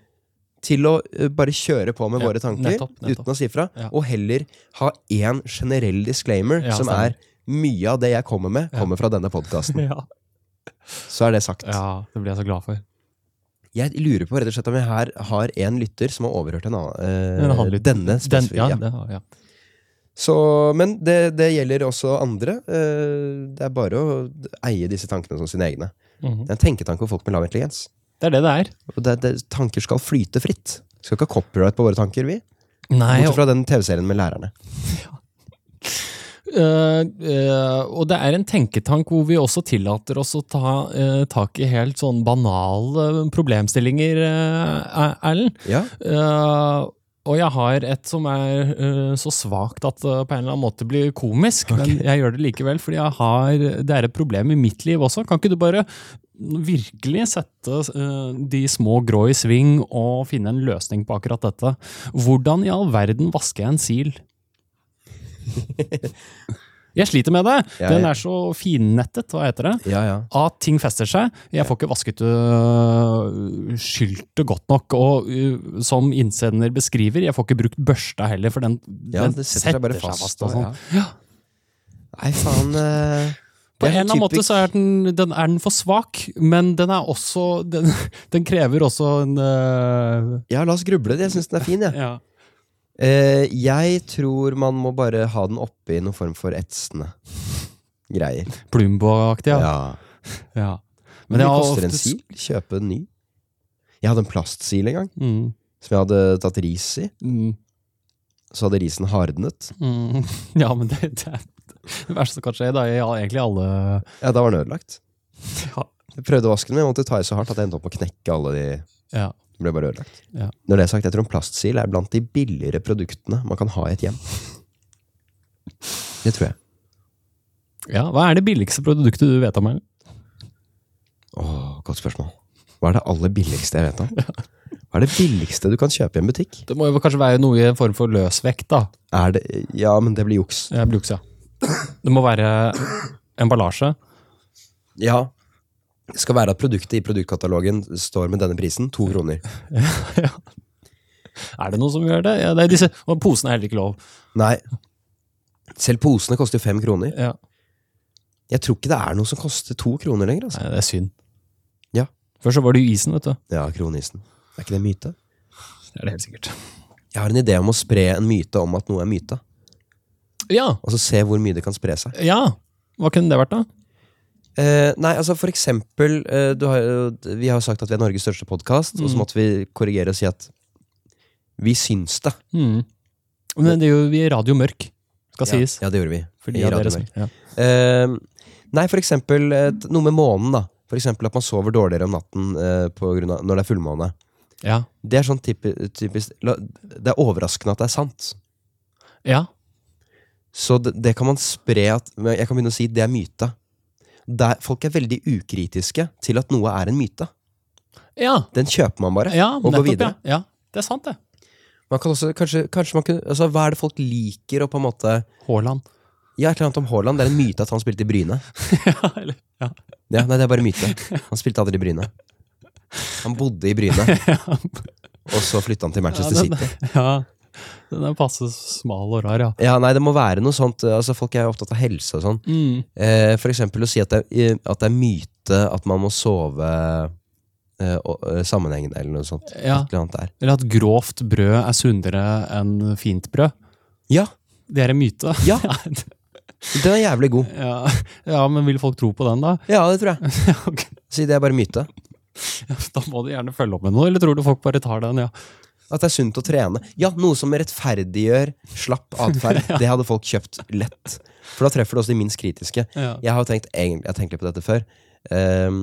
til å eh, bare kjøre på med Ja, våre tanker nettopp, nettopp. uten å si fra. Ja. Og heller ha én generell disclaimer, Ja, som stemmer. er mye av det jeg kommer med, kommer fra denne podkasten. [laughs] Så er det sagt. ja, det blir jeg så glad for. Jeg lurer på rett og slett om jeg her har en lytter som har overhørt en annen, eh, denne Den, spesifikke. Den, ja. det, ja. Så, men det, det gjelder også andre. Eh, det er bare å eie disse tankene som sine egne. Mhm. Det er en tenketank for folk med lav intelligens. det er det det er. Det, det, tanker skal flyte fritt. Vi skal ikke ha copyright på våre tanker, vi. Nei, Bortsett fra den TV-serien med lærerne. Uh, [laughs] uh, og det er en tenketank hvor vi også tillater oss å ta uh, tak i helt sånn banale problemstillinger, Erlend. Ja, og jeg har et som er uh, så svakt at det på en eller annen måte blir komisk, men jeg gjør det likevel fordi jeg har, det er et problem i mitt liv også. Kan ikke du bare virkelig sette uh, de små grå i sving og finne en løsning på akkurat dette? Hvordan i all verden vasker jeg en sil? [laughs] Jeg sliter med det. Jeg- Den er så finnettet, hva heter det? ja, ja. At ting fester seg. Jeg får ikke vasket uh, skyltet godt nok. Og uh, som innsender beskriver, jeg får ikke brukt børsta heller, for den, ja den det setter seg bare fast. og sånn. ja. Nei, faen uh... På en er eller annen måte så er den, den, er den for svak, men den er også Den, [laughs] den krever også en uh... Ja, la oss gruble. Jeg syns den er fin, jeg. ja. Eh, jeg tror man må bare ha den oppi noen form for etsende greier. Plumbo-aktig, ja. Ja. ja. Men det jeg har koster en sil. Kjøpe en ny. Jeg hadde en plastsil en gang, Mm, som jeg hadde tatt ris i. mm, Så hadde risen hardnet. mm. [laughs] Ja, men det, det det verste som kan skje. Da er egentlig alle Ja, da var den ødelagt. ja. Jeg prøvde å vaske den, men jeg måtte ta i så hardt at jeg endte opp med å knekke alle de ja. Ble bare ødelagt. Ja. Når det er sagt, jeg tror en plastsil er blant de billigere produktene man kan ha i et hjem. Det tror jeg. Ja, Hva er det billigste produktet du vet om? Her? Åh, godt spørsmål. Hva er det aller billigste jeg vet om? Hva er det billigste du kan kjøpe i en butikk? Det må jo kanskje være noe i en form for løsvekt, da. Det, ja, men det blir juks. Det blir juks, ja. Det må være emballasje. Ja. Det skal være at produktet i produktkatalogen står med denne prisen. To kroner. [laughs] ja. Er det noen som gjør det? Ja, det er disse, og posene er heller ikke lov. Nei. Selv posene koster fem kroner. Ja. Jeg tror ikke det er noe som koster to kroner lenger. altså. Nei, det er synd. Ja. Før så var det jo isen, vet du. Ja, kronisen. Er ikke det en myte? Det er det helt sikkert. Jeg har en idé om å spre en myte om at noe er myte. Ja. Og så se hvor mye det kan spre seg. ja. Hva kunne det vært, da? Eh, nei, altså for eksempel uh, du har, uh, Vi har jo sagt at vi er Norges største podkast, og så måtte vi korrigere og si at vi syns det. Mm. Men det er jo vi er Radio Mørk, skal sies. Ja, ja, det gjorde vi. Fordi vi Radio Mørk. ja. Eh, nei, for eksempel noe med månen, da. For eksempel at man sover dårligere om natten eh, av, når det er fullmåne. Ja. Det er sånn typi- typisk Det er overraskende at det er sant. Ja. Så det, det kan man spre at Jeg kan begynne å si det er myte. Der, folk er veldig ukritiske til at noe er en myte. Ja. Den kjøper man bare ja og går videre. Ja. ja, det er sant, det. Man kan også, kanskje, kanskje man kunne, altså, Hva er det folk liker å på en måte Haaland. Ja, et eller annet om Haaland. Det er en myte at han spilte i Bryne. [laughs] ja, eller, ja. Ja, nei, det er bare myte. Han spilte aldri i Bryne. Han bodde i Bryne, [laughs] og så flytta han til Manchester Ja, den- City. ja. Den er passe smal og rar, ja. Ja, nei, det må være noe sånt. Altså, folk er opptatt av helse og sånn. Mm. Eh, for eksempel å si at det, er, at det er myte at man må sove eh, og- eh, sammenhengende, eller noe sånt. Ja. Eller. Eller at grovt brød er sunnere enn fint brød. Ja, Det er en myte. [laughs] Ja. [laughs] den er jævlig god. ja. ja, men vil folk tro på den, da? Ja, det tror jeg. [laughs] okay. Si det er bare myte. Da må du gjerne følge opp med noe, eller tror du folk bare tar den? ja? At det er sunt å trene. Ja, noe som rettferdiggjør slapp atferd. [laughs] Det hadde folk kjøpt lett. For da treffer du også de minst kritiske. Ja. Jeg har tenkt, egentlig, jeg tenkt litt på dette før. Um,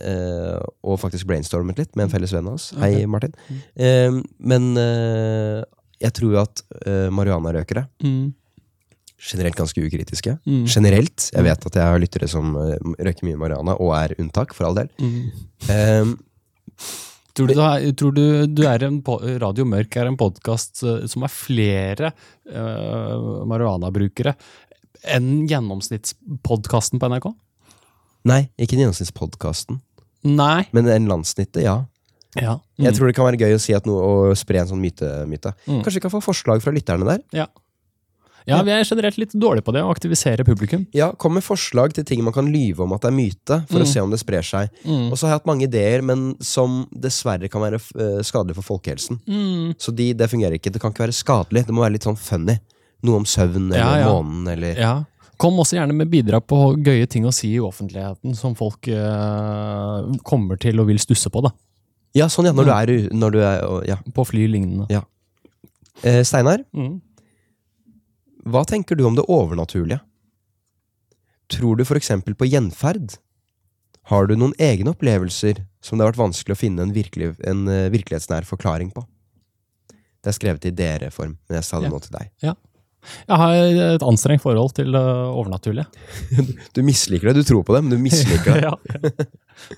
uh, og faktisk brainstormet litt med en felles venn av oss. Hei. Martin. Um, men uh, jeg tror jo at uh, marihuanarøkere Mm. generelt ganske ukritiske. Mm. Generelt. Jeg vet at jeg har lyttere som røyker mye marihuana, og er unntak, for all del. Mm. Ehm, Tror du, er, tror du, du er en Radio Mørk er en podkast som er flere uh, marihuanabrukere enn gjennomsnittspodkasten på NRK? nei, ikke gjennomsnittspodkasten, Nei. men en landssnittet, ja. Ja. Jeg tror det kan være gøy å si at noe, å spre en sånn myte. myte. Mm. Kanskje vi kan få forslag fra lytterne der? ja. Ja, vi er generelt litt dårlige på det, å aktivisere publikum. Ja, Kom med forslag til ting man kan lyve om at det er myte, for Mm. å se om det sprer seg. Og så har jeg hatt mange ideer, men som dessverre kan være skadelige skadelig for folkehelsen. Mm. Så de, det fungerer ikke. Det kan ikke være skadelig, det må være litt sånn funny. Noe om søvn eller Ja, ja. månen eller Ja. Kom også gjerne med bidrag på gøye ting å si i offentligheten som folk eh, kommer til og vil stusse på. da. Ja, sånn, ja. Når du er, når du er Ja. På fly lignende. Eh, Steinar, Mm. Hva tenker du om det overnaturlige? Tror du for eksempel på gjenferd? Har du noen egne opplevelser som det har vært vanskelig å finne en, virkelig, en eh, virkelighetsnær forklaring på? Det er skrevet i dere-form, men jeg sa det Ja. nå til deg. Jeg har et anstrengt forhold til det overnaturlige. [laughs] Du misliker det, du tror på det, men du misliker det. [laughs] ja,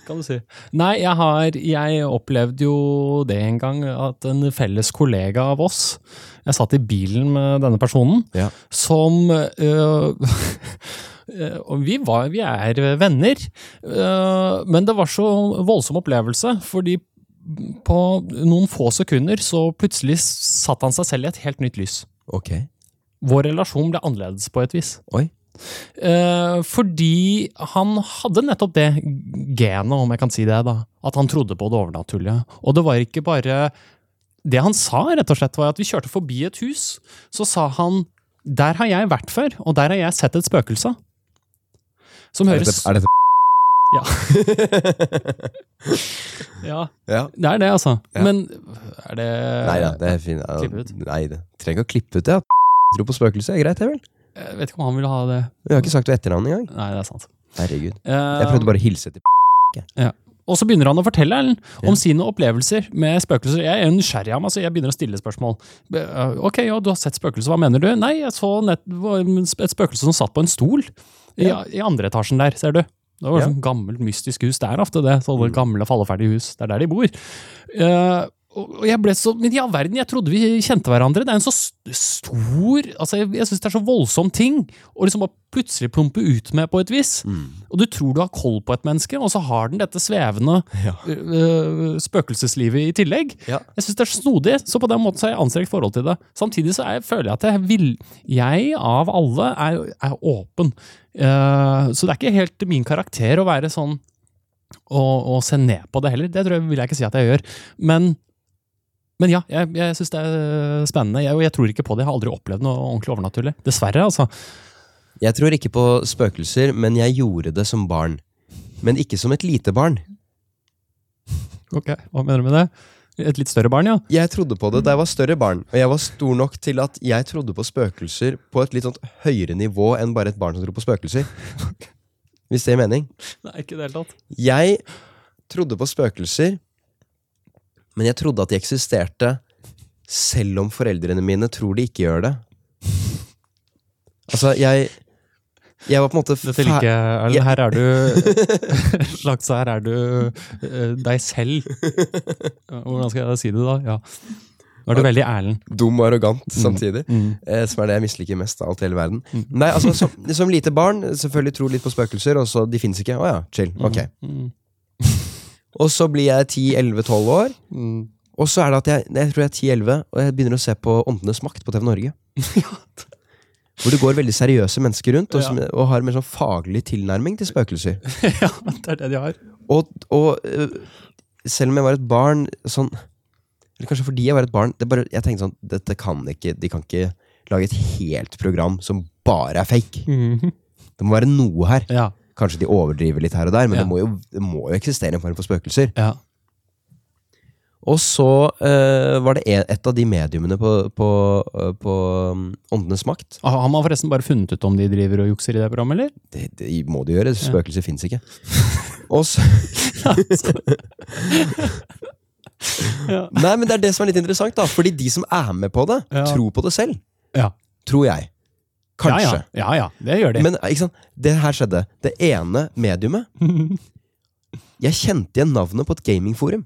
kan du si. Nei, jeg har Jeg opplevde jo det en gang at en felles kollega av oss Jeg satt i bilen med denne personen, Ja. som øh, [laughs] øh, og vi, var, vi er venner, øh, men det var så voldsom opplevelse, fordi på noen få sekunder så plutselig satte han seg selv i et helt nytt lys. Ok. Vår relasjon ble annerledes på et vis. Oi. Eh, fordi han hadde nettopp det genet, om jeg kan si det, da. At han trodde på det overnaturlige. Og det var ikke bare Det han sa, rett og slett, var at vi kjørte forbi et hus. Så sa han Der har jeg vært før, og der har jeg sett et spøkelse. Som høres er dette [laughs] Ja, Ja. det er det, altså. Ja. Men er det Nei da, det er fint. Ja, ut. Nei, det trenger ikke å klippe ut det. Tror på spøkelser er greit, det vel? Jeg vet ikke om han ville ha det. Vi har ikke sagt etternavnet etternavn engang. Nei, det er sant. Herregud. Eh, Jeg prøvde bare å hilse til Og så begynner han å fortelle Ellen, om Ja. sine opplevelser med spøkelser. Jeg er nysgjerrig av meg, så jeg begynner å stille spørsmål. Øh, Ok, ja, du har sett spøkelser, hva mener du? Nei, jeg så nett, et spøkelse som satt på en stol i, Ja. i andre etasjen der, ser du. Det var Ja. sånn gammelt, mystisk hus. Det er ofte det. Sånne Mm. gamle, falleferdige hus. Det er der de bor. Eh, og jeg ble så, Men i all verden, jeg trodde vi kjente hverandre. Det er en så stor altså Jeg, jeg syns det er så voldsom ting å liksom bare plutselig plumpe ut med på et vis. Mm. Og du tror du har koll på et menneske, og så har den dette svevende Ja. uh, spøkelseslivet i tillegg. Ja. Jeg syns det er snodig, så på den måten så har jeg anstrengt forhold til det. Samtidig så er, føler jeg at jeg vil Jeg, av alle, er, er åpen. Uh, så det er ikke helt min karakter å være sånn og, og se ned på det heller. Det tror jeg, vil jeg ikke si at jeg gjør. Men, men ja, jeg, jeg syns det er spennende. Jeg, og jeg tror ikke på det. Jeg har aldri opplevd noe ordentlig overnaturlig. Dessverre, altså. Jeg tror ikke på spøkelser, men jeg gjorde det som barn. Men ikke som et lite barn. Ok, Hva mener du med det? Et litt større barn, ja? Jeg trodde på det da jeg var større barn, og jeg var stor nok til at jeg trodde på spøkelser på et litt sånt høyere nivå enn bare et barn som tror på spøkelser. [laughs] Hvis det gir mening. Nei, ikke det hele tatt. Jeg trodde på spøkelser Men jeg trodde at de eksisterte, selv om foreldrene mine tror de ikke gjør det. Altså, jeg Jeg var på en måte Dette liker jeg. Erlend. Her er du [laughs] slags her er du eh, deg selv. Hvordan skal jeg si det, da? Ja. Nå er du veldig Erlend. dum og arrogant samtidig. Mm. Eh, som er det jeg misliker mest av alt i hele verden. Nei, altså, som, som lite barn, selvfølgelig tror litt på spøkelser, og så de fins ikke. Å ja, chill. Ok. Mm. Og så blir jeg 10-11-12 år, Mm. og så er det at jeg, jeg tror jeg er 10-11, og jeg begynner å se på Åndenes makt på TV Norge. [laughs] Hvor det går veldig seriøse mennesker rundt, og, som, og har en mer sånn faglig tilnærming til spøkelser. [laughs] ja, det er det de har. Og, og øh, selv om jeg var et barn sånn Eller kanskje fordi jeg var et barn det bare, Jeg tenkte sånn Dette kan ikke De kan ikke lage et helt program som bare er fake. Det må være noe her. Ja. Kanskje de overdriver litt her og der, men Ja. det, må jo, det må jo eksistere en form for spøkelser. ja. Og så uh, var det et av de mediumene på, på, øh, på um, Åndenes makt. Ah, Har man forresten bare funnet ut om de driver og jukser i det programmet, eller? Det, det må de gjøre. Spøkelser fins ikke. [laughs] Og så [laughs] Ja. Nei, men det er det som er litt interessant, da. Fordi de som er med på det, Ja. tror på det selv. Ja. Tror jeg. Kanskje. Ja, ja, ja, det gjør de. Men ikke sant? det her skjedde. Det ene mediumet [laughs] Jeg kjente igjen navnet på et gamingforum.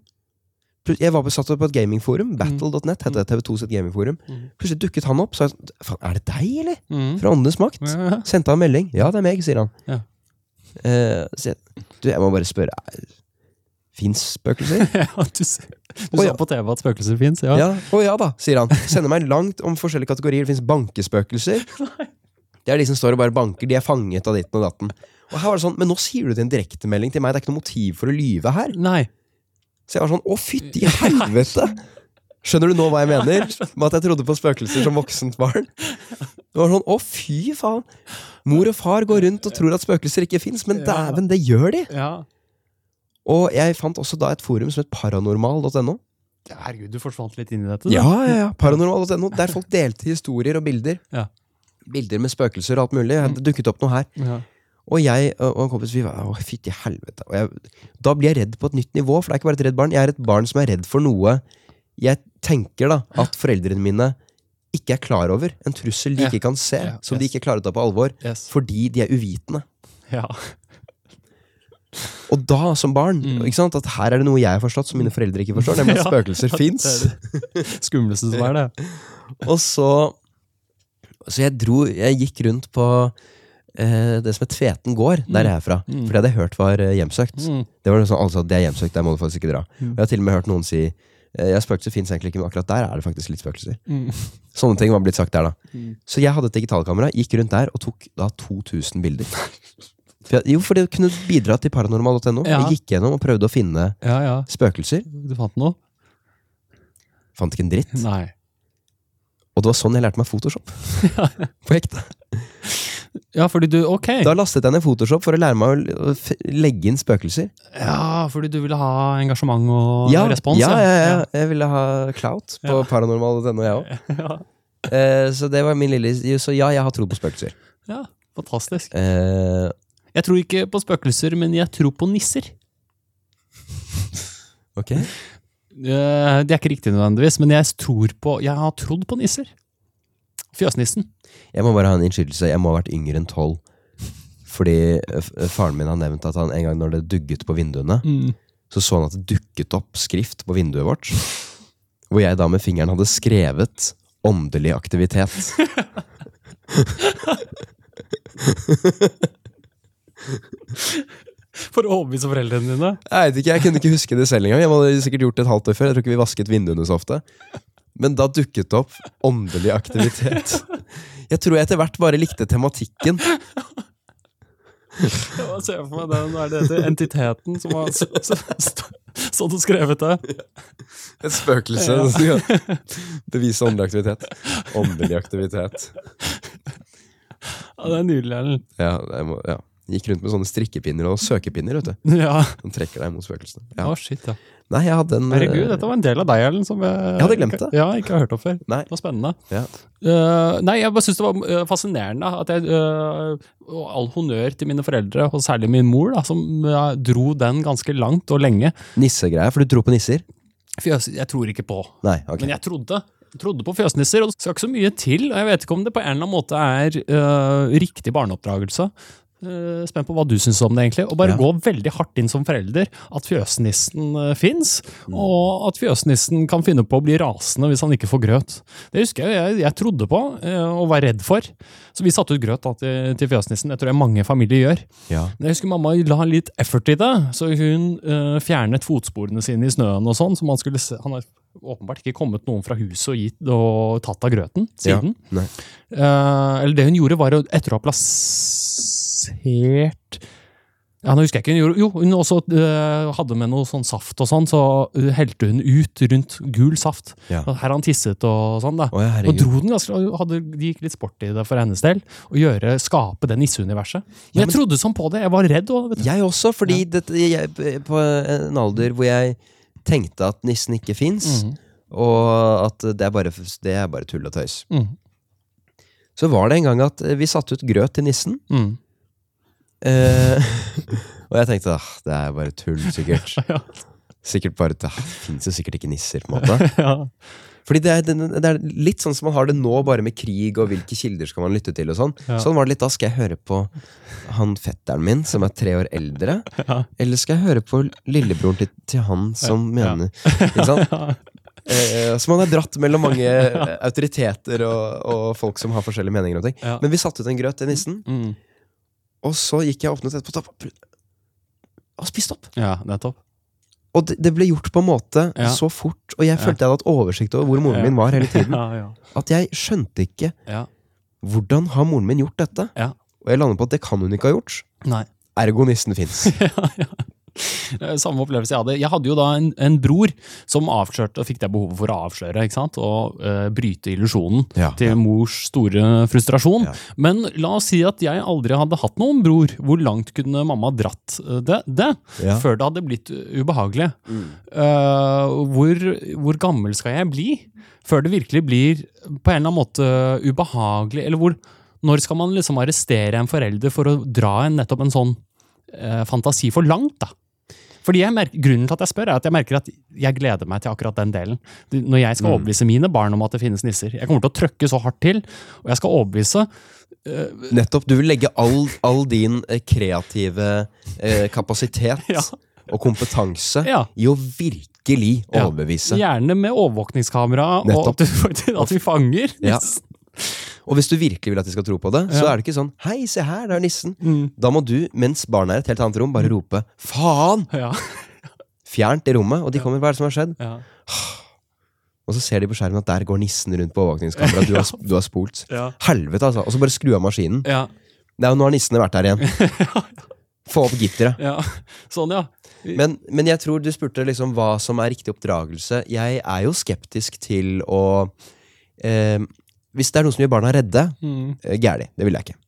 Jeg var besatt på et gamingforum. Battle.net het det. TV2 sitt gamingforum. Plutselig dukket han opp. Så jeg, Faen, er det deg, eller? Mm. Fra Åndenes makt? Sendte han melding. Ja, det er meg, sier han. Ja. Eh, jeg, du, jeg må bare spørre Fins spøkelser? [laughs] ja, du du ja. sa på TV at spøkelser fins, ja. Ja. Å ja da, sier han. Sender meg langt om forskjellige kategorier. Det fins bankespøkelser. [laughs] Det er de som står og bare banker. De er fanget av ditten og datten. Og her var det sånn, Men nå sier du det i en direktemelding til meg. Det er ikke noe motiv for å lyve her. Nei. Så jeg var sånn Å, fytti helvete! Skjønner du nå hva jeg mener? Med at jeg trodde på spøkelser som voksent barn? Det var sånn, Å, fy faen! Mor og far går rundt og tror at spøkelser ikke fins, men dæven, det gjør de! Ja. Og jeg fant også da et forum som het paranormal.no. Herregud, du forsvant litt inn i dette. da. Ja, ja, ja, paranormal.no Der folk delte historier og bilder. Ja. Bilder med spøkelser og alt mulig. Det dukket opp noe her. Ja. Og jeg og en kompis vi var Å, fytti helvete. Jeg, da blir jeg redd på et nytt nivå, for det er ikke bare et redd barn. Jeg er et barn som er redd for noe jeg tenker da at foreldrene mine ikke er klar over. En trussel de ikke kan se, Ja, som de ikke klarer å ta på alvor. Yes. Fordi de er uvitende. Ja. Og da, som barn, Mm. at her er det noe jeg har forstått som mine foreldre ikke forstår, nemlig at [laughs] spøkelser ja, fins. [laughs] Skumleste som er det. [laughs] Og så Så jeg dro Jeg gikk rundt på eh, det som het Tveten gård, der jeg er fra. Mm. For det hadde jeg hørt var eh, hjemsøkt. Mm. Det var sånn, altså, det er hjemsøkt, der må du faktisk ikke dra. Mm. Og jeg har til og med hørt noen si eh, ja, spøkelser fins egentlig ikke, men akkurat der er det faktisk litt spøkelser. Mm. Sånne ting var blitt sagt der, da. Mm. Så jeg hadde et digitalkamera, gikk rundt der og tok da 2000 bilder. For jeg, jo, for det kunne bidra til paranormal.no. Ja. Jeg gikk gjennom og prøvde å finne Ja, ja. spøkelser. Du fant noe? Fant ikke en dritt. Nei. Og det var sånn jeg lærte meg Photoshop. [laughs] På ekte. Ja, fordi du Ok. Da lastet jeg ned Photoshop for å lære meg å legge inn spøkelser. Ja, fordi du ville ha engasjement og Ja, respons? ja, ja, ja. Jeg ville ha clout på Ja. paranormal.no, jeg òg. [laughs] Ja. Eh, så det var min lille Så ja, jeg har trodd på spøkelser. ja. Fantastisk. Eh, Jeg tror ikke på spøkelser, men jeg tror på nisser. [laughs] ok. Eh, Det er ikke riktig nødvendigvis, men jeg tror på Jeg har trodd på nisser. Fjøsnissen. Jeg må bare ha en innskytelse. Jeg må ha vært yngre enn tolv. Fordi eh, faren min har nevnt at han en gang når det dugget på vinduene, Mm. så så han at det dukket opp skrift på vinduet vårt. Hvor jeg da med fingeren hadde skrevet 'åndelig aktivitet'. [laughs] [laughs] For å overbevise foreldrene dine? Jeg vet ikke, jeg kunne ikke huske det selv engang. Jeg hadde sikkert gjort det et halvt år før. Jeg tror ikke vi vasket vinduene så ofte. Men da dukket det opp åndelig aktivitet. Jeg tror jeg etter hvert bare likte tematikken. Jeg ser for meg den, er det heter entiteten som har stått og skrevet det. Et spøkelse. som skal Bevise åndelig aktivitet. Åndelig aktivitet. Ja, det er nydelig, Erlend. Ja, det må, ja. Gikk rundt med sånne strikkepinner og søkepinner. vet du [laughs] Ja. Som trekker deg mot spøkelsene. Å, Oh, shit, ja. Nei, jeg hadde en Herregud, dette var en del av deg, Erlend, som jeg, Jeg hadde glemt det. Ja, ikke har hørt om før. Nei. Det var spennende. Ja. Uh, nei, jeg bare syns det var eh, fascinerende at jeg Og all honnør til mine foreldre, og særlig min mor, da, som uh, dro den ganske langt og lenge. Nissegreier, for du tror på nisser? Fjøs, jeg tror ikke på. Nei, ok. Men jeg trodde. Trodde på fjøsnisser, og det skal ikke så mye til. og Jeg vet ikke om det på en eller annen måte er øh, riktig barneoppdragelse. Uh, spent på hva du syns om det, egentlig. Og bare Ja. gå veldig hardt inn som forelder. At fjøsnissen uh, fins, Mm. og at fjøsnissen kan finne på å bli rasende hvis han ikke får grøt. Det husker jeg jeg, jeg trodde på uh, og var redd for. Så vi satte ut grøt da, til, til fjøsnissen. Det tror jeg mange familier gjør. Ja. Jeg husker mamma la litt effort i det, så hun uh, fjernet fotsporene sine i snøen og sånn. så man skulle se, Han har åpenbart ikke kommet noen fra huset og, gitt, og tatt av grøten siden. Ja, uh, eller det hun gjorde, var å etter å ha plassert ja, nå husker jeg ikke. Hun gjorde, jo, hun også eh, hadde med noe sånn saft og sånn, så uh, helte hun ut rundt gul saft. Ja. Her han tisset og sånn, da. Å, ja, og dro den ganske, hadde, De gikk litt sport i det for hennes del. Å gjøre, skape det nisseuniverset. Men jeg trodde sånn på det. Jeg var redd. Og, vet du. Jeg også, fordi dette, jeg, på en alder hvor jeg tenkte at nissen ikke fins, mm. og at det er, bare, det er bare tull og tøys. Mm. Så var det en gang at vi satte ut grøt til nissen. Mm. Eh, [laughs] og jeg tenkte ah, det er bare tull, sikkert. [laughs] Ja. Sikkert bare, Det fins jo sikkert ikke nisser, på en måte. [laughs] Ja. Fordi det er, det er litt sånn som man har det nå, bare med krig og hvilke kilder skal man lytte til. og Sånn Ja. Sånn var det litt da. Skal jeg høre på han fetteren min, som er tre år eldre? Ja. Eller skal jeg høre på lillebroren til, til han som Ja. mener Ikke sant? Eh, så man er dratt mellom mange autoriteter og, og folk som har forskjellige meninger om ting. Men vi satte ut en grøt til nissen, Mm. Og så gikk jeg og åpnet etterpå og spiste opp. ja, nettopp. Og det, det ble gjort på en måte Ja. så fort, og jeg følte jeg hadde hatt oversikt over hvor moren Ja. min var hele tiden. [laughs] Ja, ja. At jeg skjønte ikke ja. hvordan har moren min gjort dette. Ja. Og jeg landet på at det kan hun ikke ha gjort. Nei. Ergo nissen fins. Eh, [laughs] Samme opplevelse jeg hadde. Jeg hadde jo da en, en bror som avslørte, og fikk det behovet for å avsløre, ikke sant? og uh, bryte illusjonen Ja, til ja. mors store frustrasjon. Ja. Men la oss si at jeg aldri hadde hatt noen bror. Hvor langt kunne mamma dratt eh, det, det Ja. før det hadde blitt ubehagelig? Mm. Uh, hvor, hvor gammel skal jeg bli før det virkelig blir på en eller annen måte ubehagelig? Eller hvor, når skal man liksom arrestere en forelder for å dra en nettopp en sånn eh, fantasi for langt? da? Fordi jeg merker, Grunnen til at jeg spør, er at jeg merker at jeg gleder meg til akkurat den delen. Når jeg skal Mm. overbevise mine barn om at det finnes nisser. Jeg kommer til å trøkke så hardt til, og jeg skal overbevise Nettopp. Du vil legge all, all din eh, kreative uh, kapasitet [laughs] Ja. og kompetanse Ja. i å virkelig Ja. overbevise. Gjerne med overvåkningskamera, og at, du, [laughs] at vi fanger Ja. Og hvis du virkelig vil at de skal tro på det, så er det ikke sånn 'hei, se her, det er nissen'. Mm. Da må du, mens barna er i et helt annet rom, bare rope 'faen'! Ja. Fjernt i rommet, og de kommer 'hva er det som har skjedd?' Ja. Og så ser de på skjermen at der går nissen rundt på overvåkningskameraet. Du, [laughs] har- du har spolt. Helvete, altså. Og så bare skru av maskinen. Ja. jo nå har nissene vært der igjen. [laughs] Få opp gitteret. ja. Sånn, ja. Men, men jeg tror du spurte liksom hva som er riktig oppdragelse. Jeg er jo skeptisk til å eh, Hvis det er noe som gjør barna redde, Mm. gæli. gærlig. Det vil jeg ikke.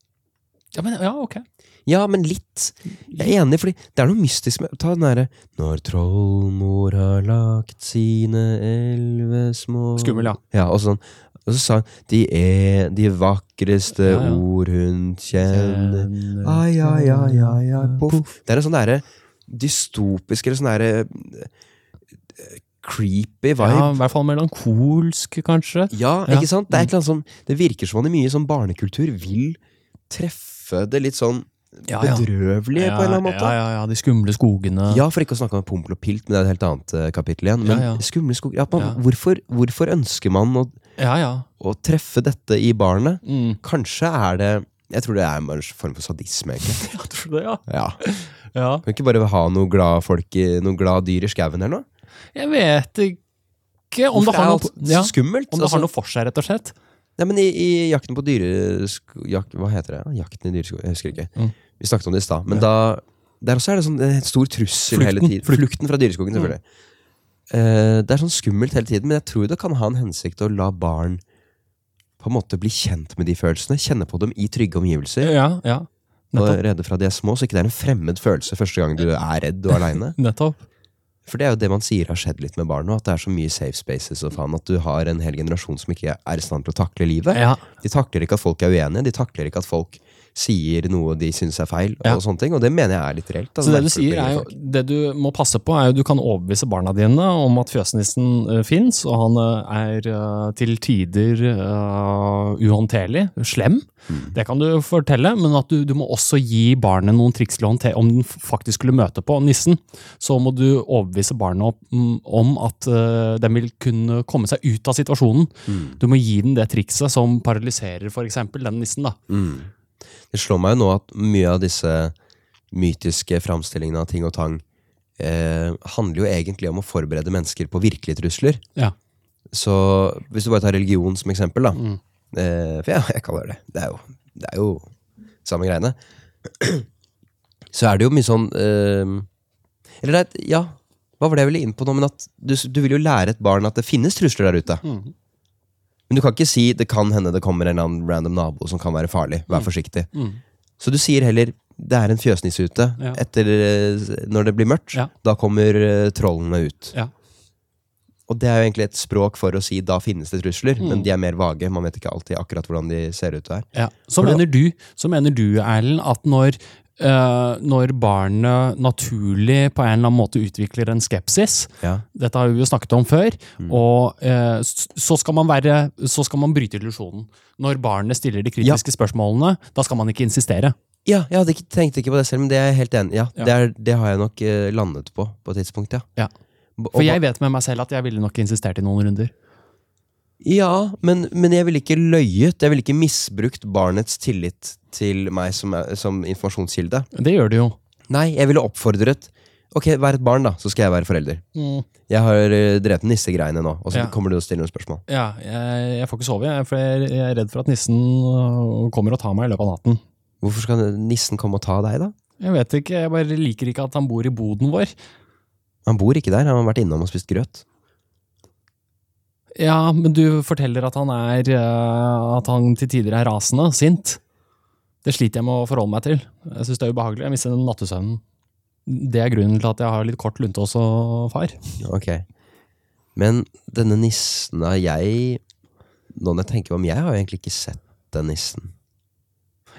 Ja, men, ja, ok. Ja, men litt. Jeg er enig, fordi det er noe mystisk med Ta den derre Når trollmor har lagt sine elleve små Skummel, ja. Ja, og sånn. Og så sa han De er de vakreste Ja, ja. ord hun kjenner. Ai, ai, ai, ai, ai, poff. Det er en sånn derre dystopisk eller sånn derre eh, creepy vibe. Ja, I hvert fall melankolsk, kanskje. Ja, Ja. ikke sant? Det er som Det virker som man i mye sånn barnekultur vil treffe det litt sånn Ja, ja. bedrøvelige på en eller annen måte. Ja, ja, ja, De skumle skogene. Ja, for ikke å snakke om Pompel og Pilt, men det er et helt annet eh, kapittel igjen. Men Ja, ja. skumle skog ja, man, Ja. Hvorfor, hvorfor ønsker man å, ja. ja. å treffe dette i barnet? Mm. Kanskje er det Jeg tror det er en form for sadisme, egentlig. [laughs] jeg tror det, ja. Ja. ja. Kan ikke bare ha noen glad folk i, noe glad dyr i skauen eller noe? Jeg vet ikke om det, har noe, ja, skummelt? om det Altså, har noe for seg, rett og slett. Nei, men i, i Jakten på dyresko... Jak, hva heter det? Jakten i dyresko... Jeg husker ikke. Mm. Vi snakket om det i stad. Men da Der også er det sånn en stor trussel Flukten. hele tiden. Flukten fra dyreskogen, selvfølgelig. Eh, det er sånn skummelt hele tiden, men jeg tror det kan ha en hensikt å la barn på en måte bli kjent med de følelsene. Kjenne på dem i trygge omgivelser. Ja, ja. Nettopp. redde fra de er små, så ikke det er en fremmed følelse første gang du er redd og [laughs] aleine. Nettopp. For det er jo det man sier har skjedd litt med barn nå, at det er så mye safe spaces og faen, at du har en hel generasjon som ikke er i stand til å takle livet. Ja. De takler ikke at folk er uenige, de takler ikke at folk sier noe de syns er feil, Ja. og sånne ting. Og det mener jeg er litt reelt. Så det du sier er jo, det du må passe på, er jo du kan overbevise barna dine om at fjøsnissen uh, fins, og han eh, er eh, til tider uh, uhåndterlig, slem. Det kan du fortelle, men at du, du må også gi barnet noen triks til å håndtere. Om den faktisk skulle møte på nissen, så må du overbevise barnet om, mm, om at uh, den vil kunne komme seg ut av situasjonen. Du må gi den det trikset som paralyserer f.eks. den nissen. da. Det slår meg jo nå at mye av disse mytiske framstillingene av ting og tang eh, handler jo egentlig om å forberede mennesker på virkelige trusler. Ja. Så hvis du bare tar religion som eksempel, da. Mm. Eh, for ja, jeg kaller det det. Er jo, det er jo samme greiene. [clears throat] Så er det jo mye sånn eh, Eller det er, ja, hva var det jeg ville inn på nå? Men at du, du vil jo lære et barn at det finnes trusler der ute. Mm. Men du kan ikke si det kan hende det kommer en eller annen random nabo som kan være farlig. Vær forsiktig. Mm. Så du sier heller det er en fjøsnisse ute. Ja. Etter, eh, når det blir mørkt, Ja. da kommer eh, trollene ut. Ja. Og det er jo egentlig et språk for å si da finnes det trusler, Mm. men de er mer vage. Man vet ikke alltid akkurat hvordan de ser ut der. Ja. Så, mener du, så mener du, Erlend, at når, eh, når barnet naturlig på en eller annen måte utvikler en skepsis Ja. Dette har vi jo snakket om før. Mm. Og uh, så, skal man være, så skal man bryte illusjonen. Når barnet stiller de kritiske spørsmålene, da skal man ikke insistere. Ja, jeg hadde ikke, tenkte ikke på det selv, men det er jeg helt enig. Ja, Ja. Det, er, det har jeg nok eh, landet på på et tidspunkt, ja. Ja. For jeg vet med meg selv at jeg ville nok insistert i noen runder. Ja, men, men jeg ville ikke løyet. Jeg ville ikke misbrukt barnets tillit til meg som, som informasjonskilde. Det gjør det jo. Nei, jeg ville oppfordret Ok, vær et barn, da, så skal jeg være forelder. Mm. Jeg har drevet drevet nissegreiene nå, og så Ja. kommer du og stiller noen spørsmål. Ja, jeg, jeg får ikke sove, jeg, for jeg, jeg er redd for at nissen øh, kommer og tar meg i løpet av natten. Hvorfor skal nissen komme og ta deg, da? Jeg vet ikke, jeg bare liker ikke at han bor i boden vår. Han bor ikke der, han har vært innom og spist grøt. Ja, men du forteller at han er øh, At han til tider er rasende, sint. Det sliter jeg med å forholde meg til. Jeg syns det er ubehagelig. Jeg mister nattesøvnen. Det er grunnen til at jeg har litt kort lunte også, far. Ok. Men denne nissen har jeg Nå når jeg tenker meg om, jeg har egentlig ikke sett den nissen.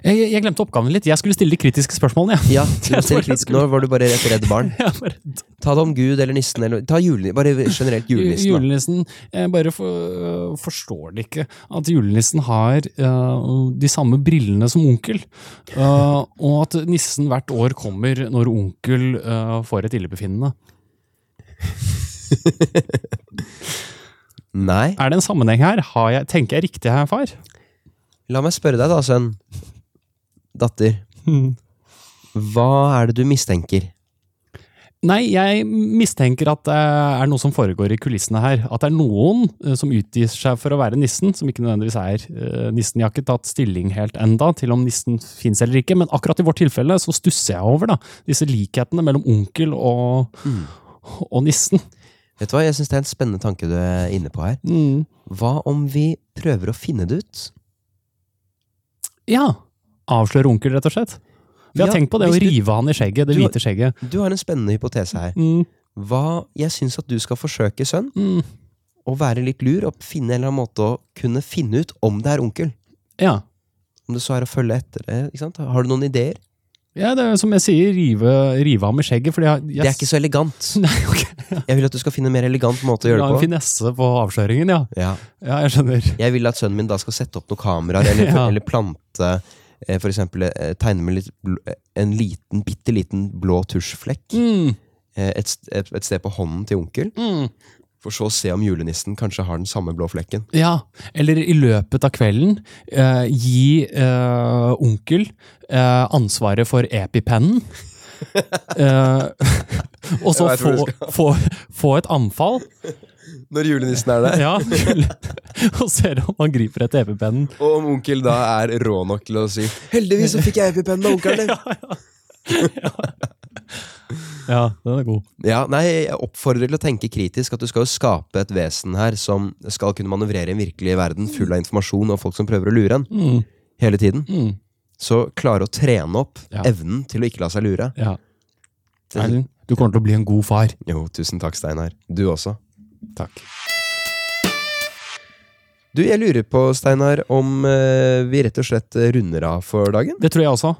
Jeg, jeg glemte oppgaven litt. Jeg skulle stille de kritiske spørsmålene. Ja, Ja, litt, [laughs] Nå var du bare et redd barn. [laughs] Bare- Ta det om Gud eller nissen, eller ta julenissen. Bare generelt julenissen. Julenissen Jeg bare for, forstår det ikke. At julenissen har uh, de samme brillene som onkel. Uh, og at nissen hvert år kommer når onkel uh, får et illebefinnende. Nei. Er det en sammenheng her? Har jeg, tenker jeg riktig her, far? La meg spørre deg, da, sønn. Datter. Hva er det du mistenker? Nei, jeg mistenker at det er noe som foregår i kulissene her. At det er noen eh, som utgir seg for å være nissen, som ikke nødvendigvis er eh, nissen. Jeg har ikke tatt stilling helt enda til om nissen fins eller ikke, men akkurat i vårt tilfelle så stusser jeg over da, disse likhetene mellom onkel og, og nissen. Vet du hva, Jeg syns det er en spennende tanke du er inne på her. Mm. Hva om vi prøver å finne det ut? Ja. Avsløre onkel, rett og slett. Vi har Ja, tenkt på det å rive du- han i skjegget, det du hvite skjegget. Du har en spennende hypotese her. Mm. Hva, Jeg syns at du skal forsøke, sønn, Mm. å være litt lur og finne en eller annen måte å kunne finne ut om det er onkel. Ja. Om det så er å følge etter det. ikke sant? Har du noen ideer? ja, det er som jeg sier, rive, rive ham i skjegget, fordi jeg, jeg Det er ikke så elegant. [laughs] Nei, ok. Jeg vil at du skal finne en mer elegant måte å gjøre en det på. finesse på avsløringen, ja. Ja. Ja, jeg skjønner. Jeg vil at sønnen min da skal sette opp noen kameraer, eller, [laughs] Ja. eller plante For eksempel eh, tegne med litt, eh, en liten, bitte liten blå tusjflekk Mm. eh, et, et, et sted på hånden til onkel. Mm. For så å se om julenissen kanskje har den samme blå flekken. Ja, eller i løpet av kvelden eh, gi eh, onkel eh, ansvaret for epipennen. [laughs] Eh, [laughs] og så få, få, få et anfall, Når julenissen er der. [laughs] ja, [laughs] og ser om han griper etter epipennen. Og om onkel da er rå nok til å si 'Heldigvis så fikk jeg epipennen av onkelen din'. [laughs] Ja, den er god. Ja, nei, Jeg oppfordrer til å tenke kritisk. At du skal jo skape et vesen her som skal kunne manøvrere i en virkelig verden full av informasjon og folk som prøver å lure en. Mm, Hele tiden. mm, Så klare å trene opp Ja. evnen til å ikke la seg lure. ja. Erlend, du kommer til å bli en god far. Jo, tusen takk, Steinar. Du også. Takk. Du, jeg lurer på, Steinar, om eh, vi rett og slett runder av for dagen? Det tror jeg også.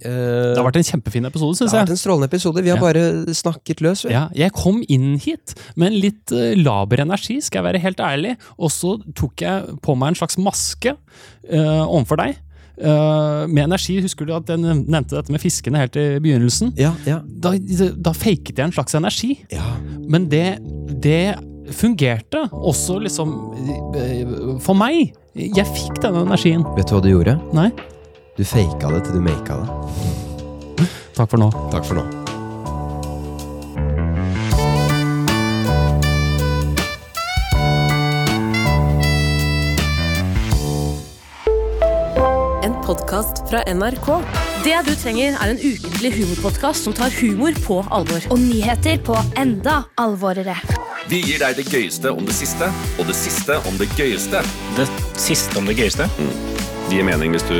Eh, Det har vært en kjempefin episode, det har vært en strålende episode. Vi har Ja. bare snakket løs. Ja, jeg kom inn hit med en litt eh, laber energi, skal jeg være helt ærlig. Og så tok jeg på meg en slags maske uh, overfor deg. Eh, med energi. Husker du at jeg nevnte dette med fiskene helt i begynnelsen? Ja, ja, Da, da faket jeg en slags energi. ja. Men det, det fungerte også liksom eh, for meg. Jeg fikk denne energien. Vet du hva du gjorde? Nei, Du faka det til du maka det. takk for nå. Takk for nå. Podkast fra NRK. Det du trenger, er en ukentlig humorpodkast som tar humor på alvor. Og nyheter på enda alvorere. Vi gir deg det gøyeste om det siste, og det siste om det gøyeste. Det siste om det gøyeste. Det gir mening hvis du